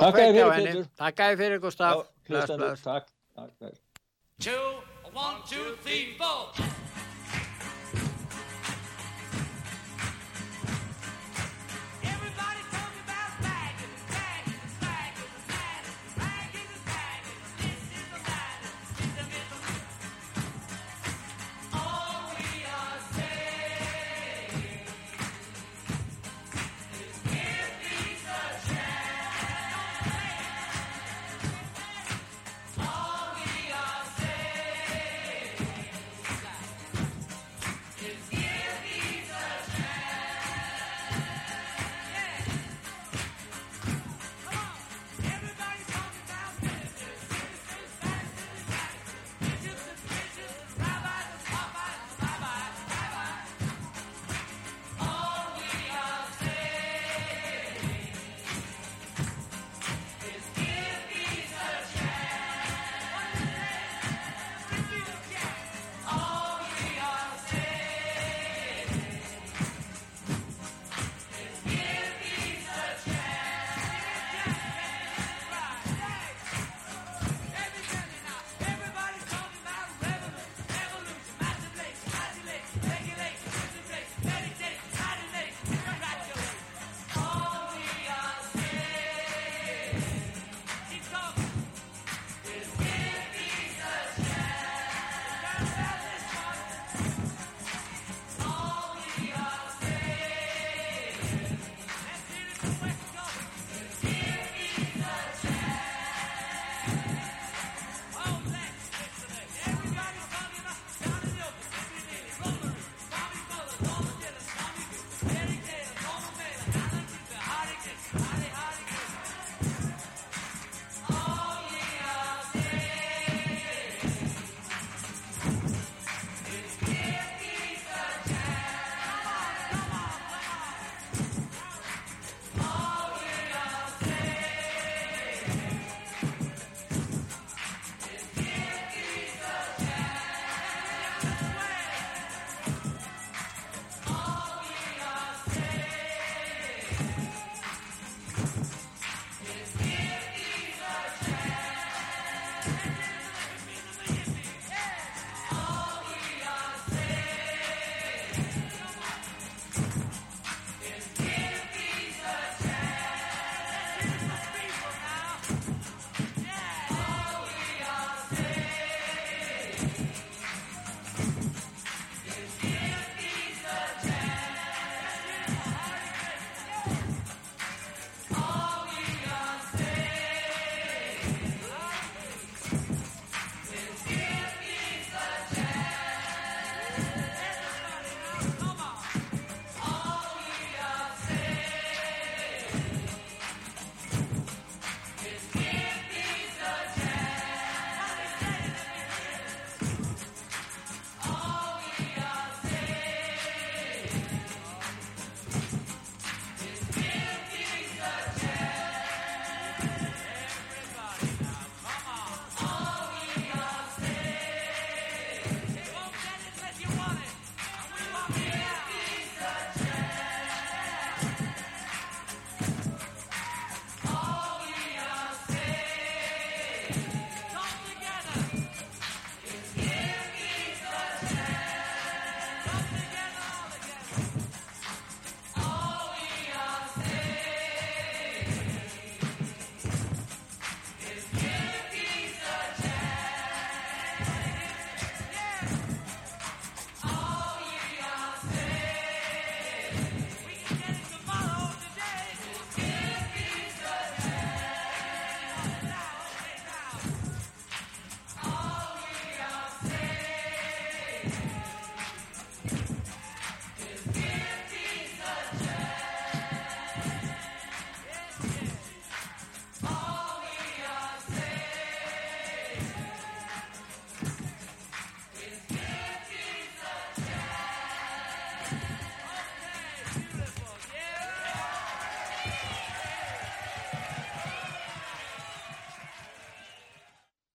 Takk kveikja fyrir, á henni. Pétur. Takk að fyrir, Gustaf. Takk. takk, takk. two, one, two, three, four.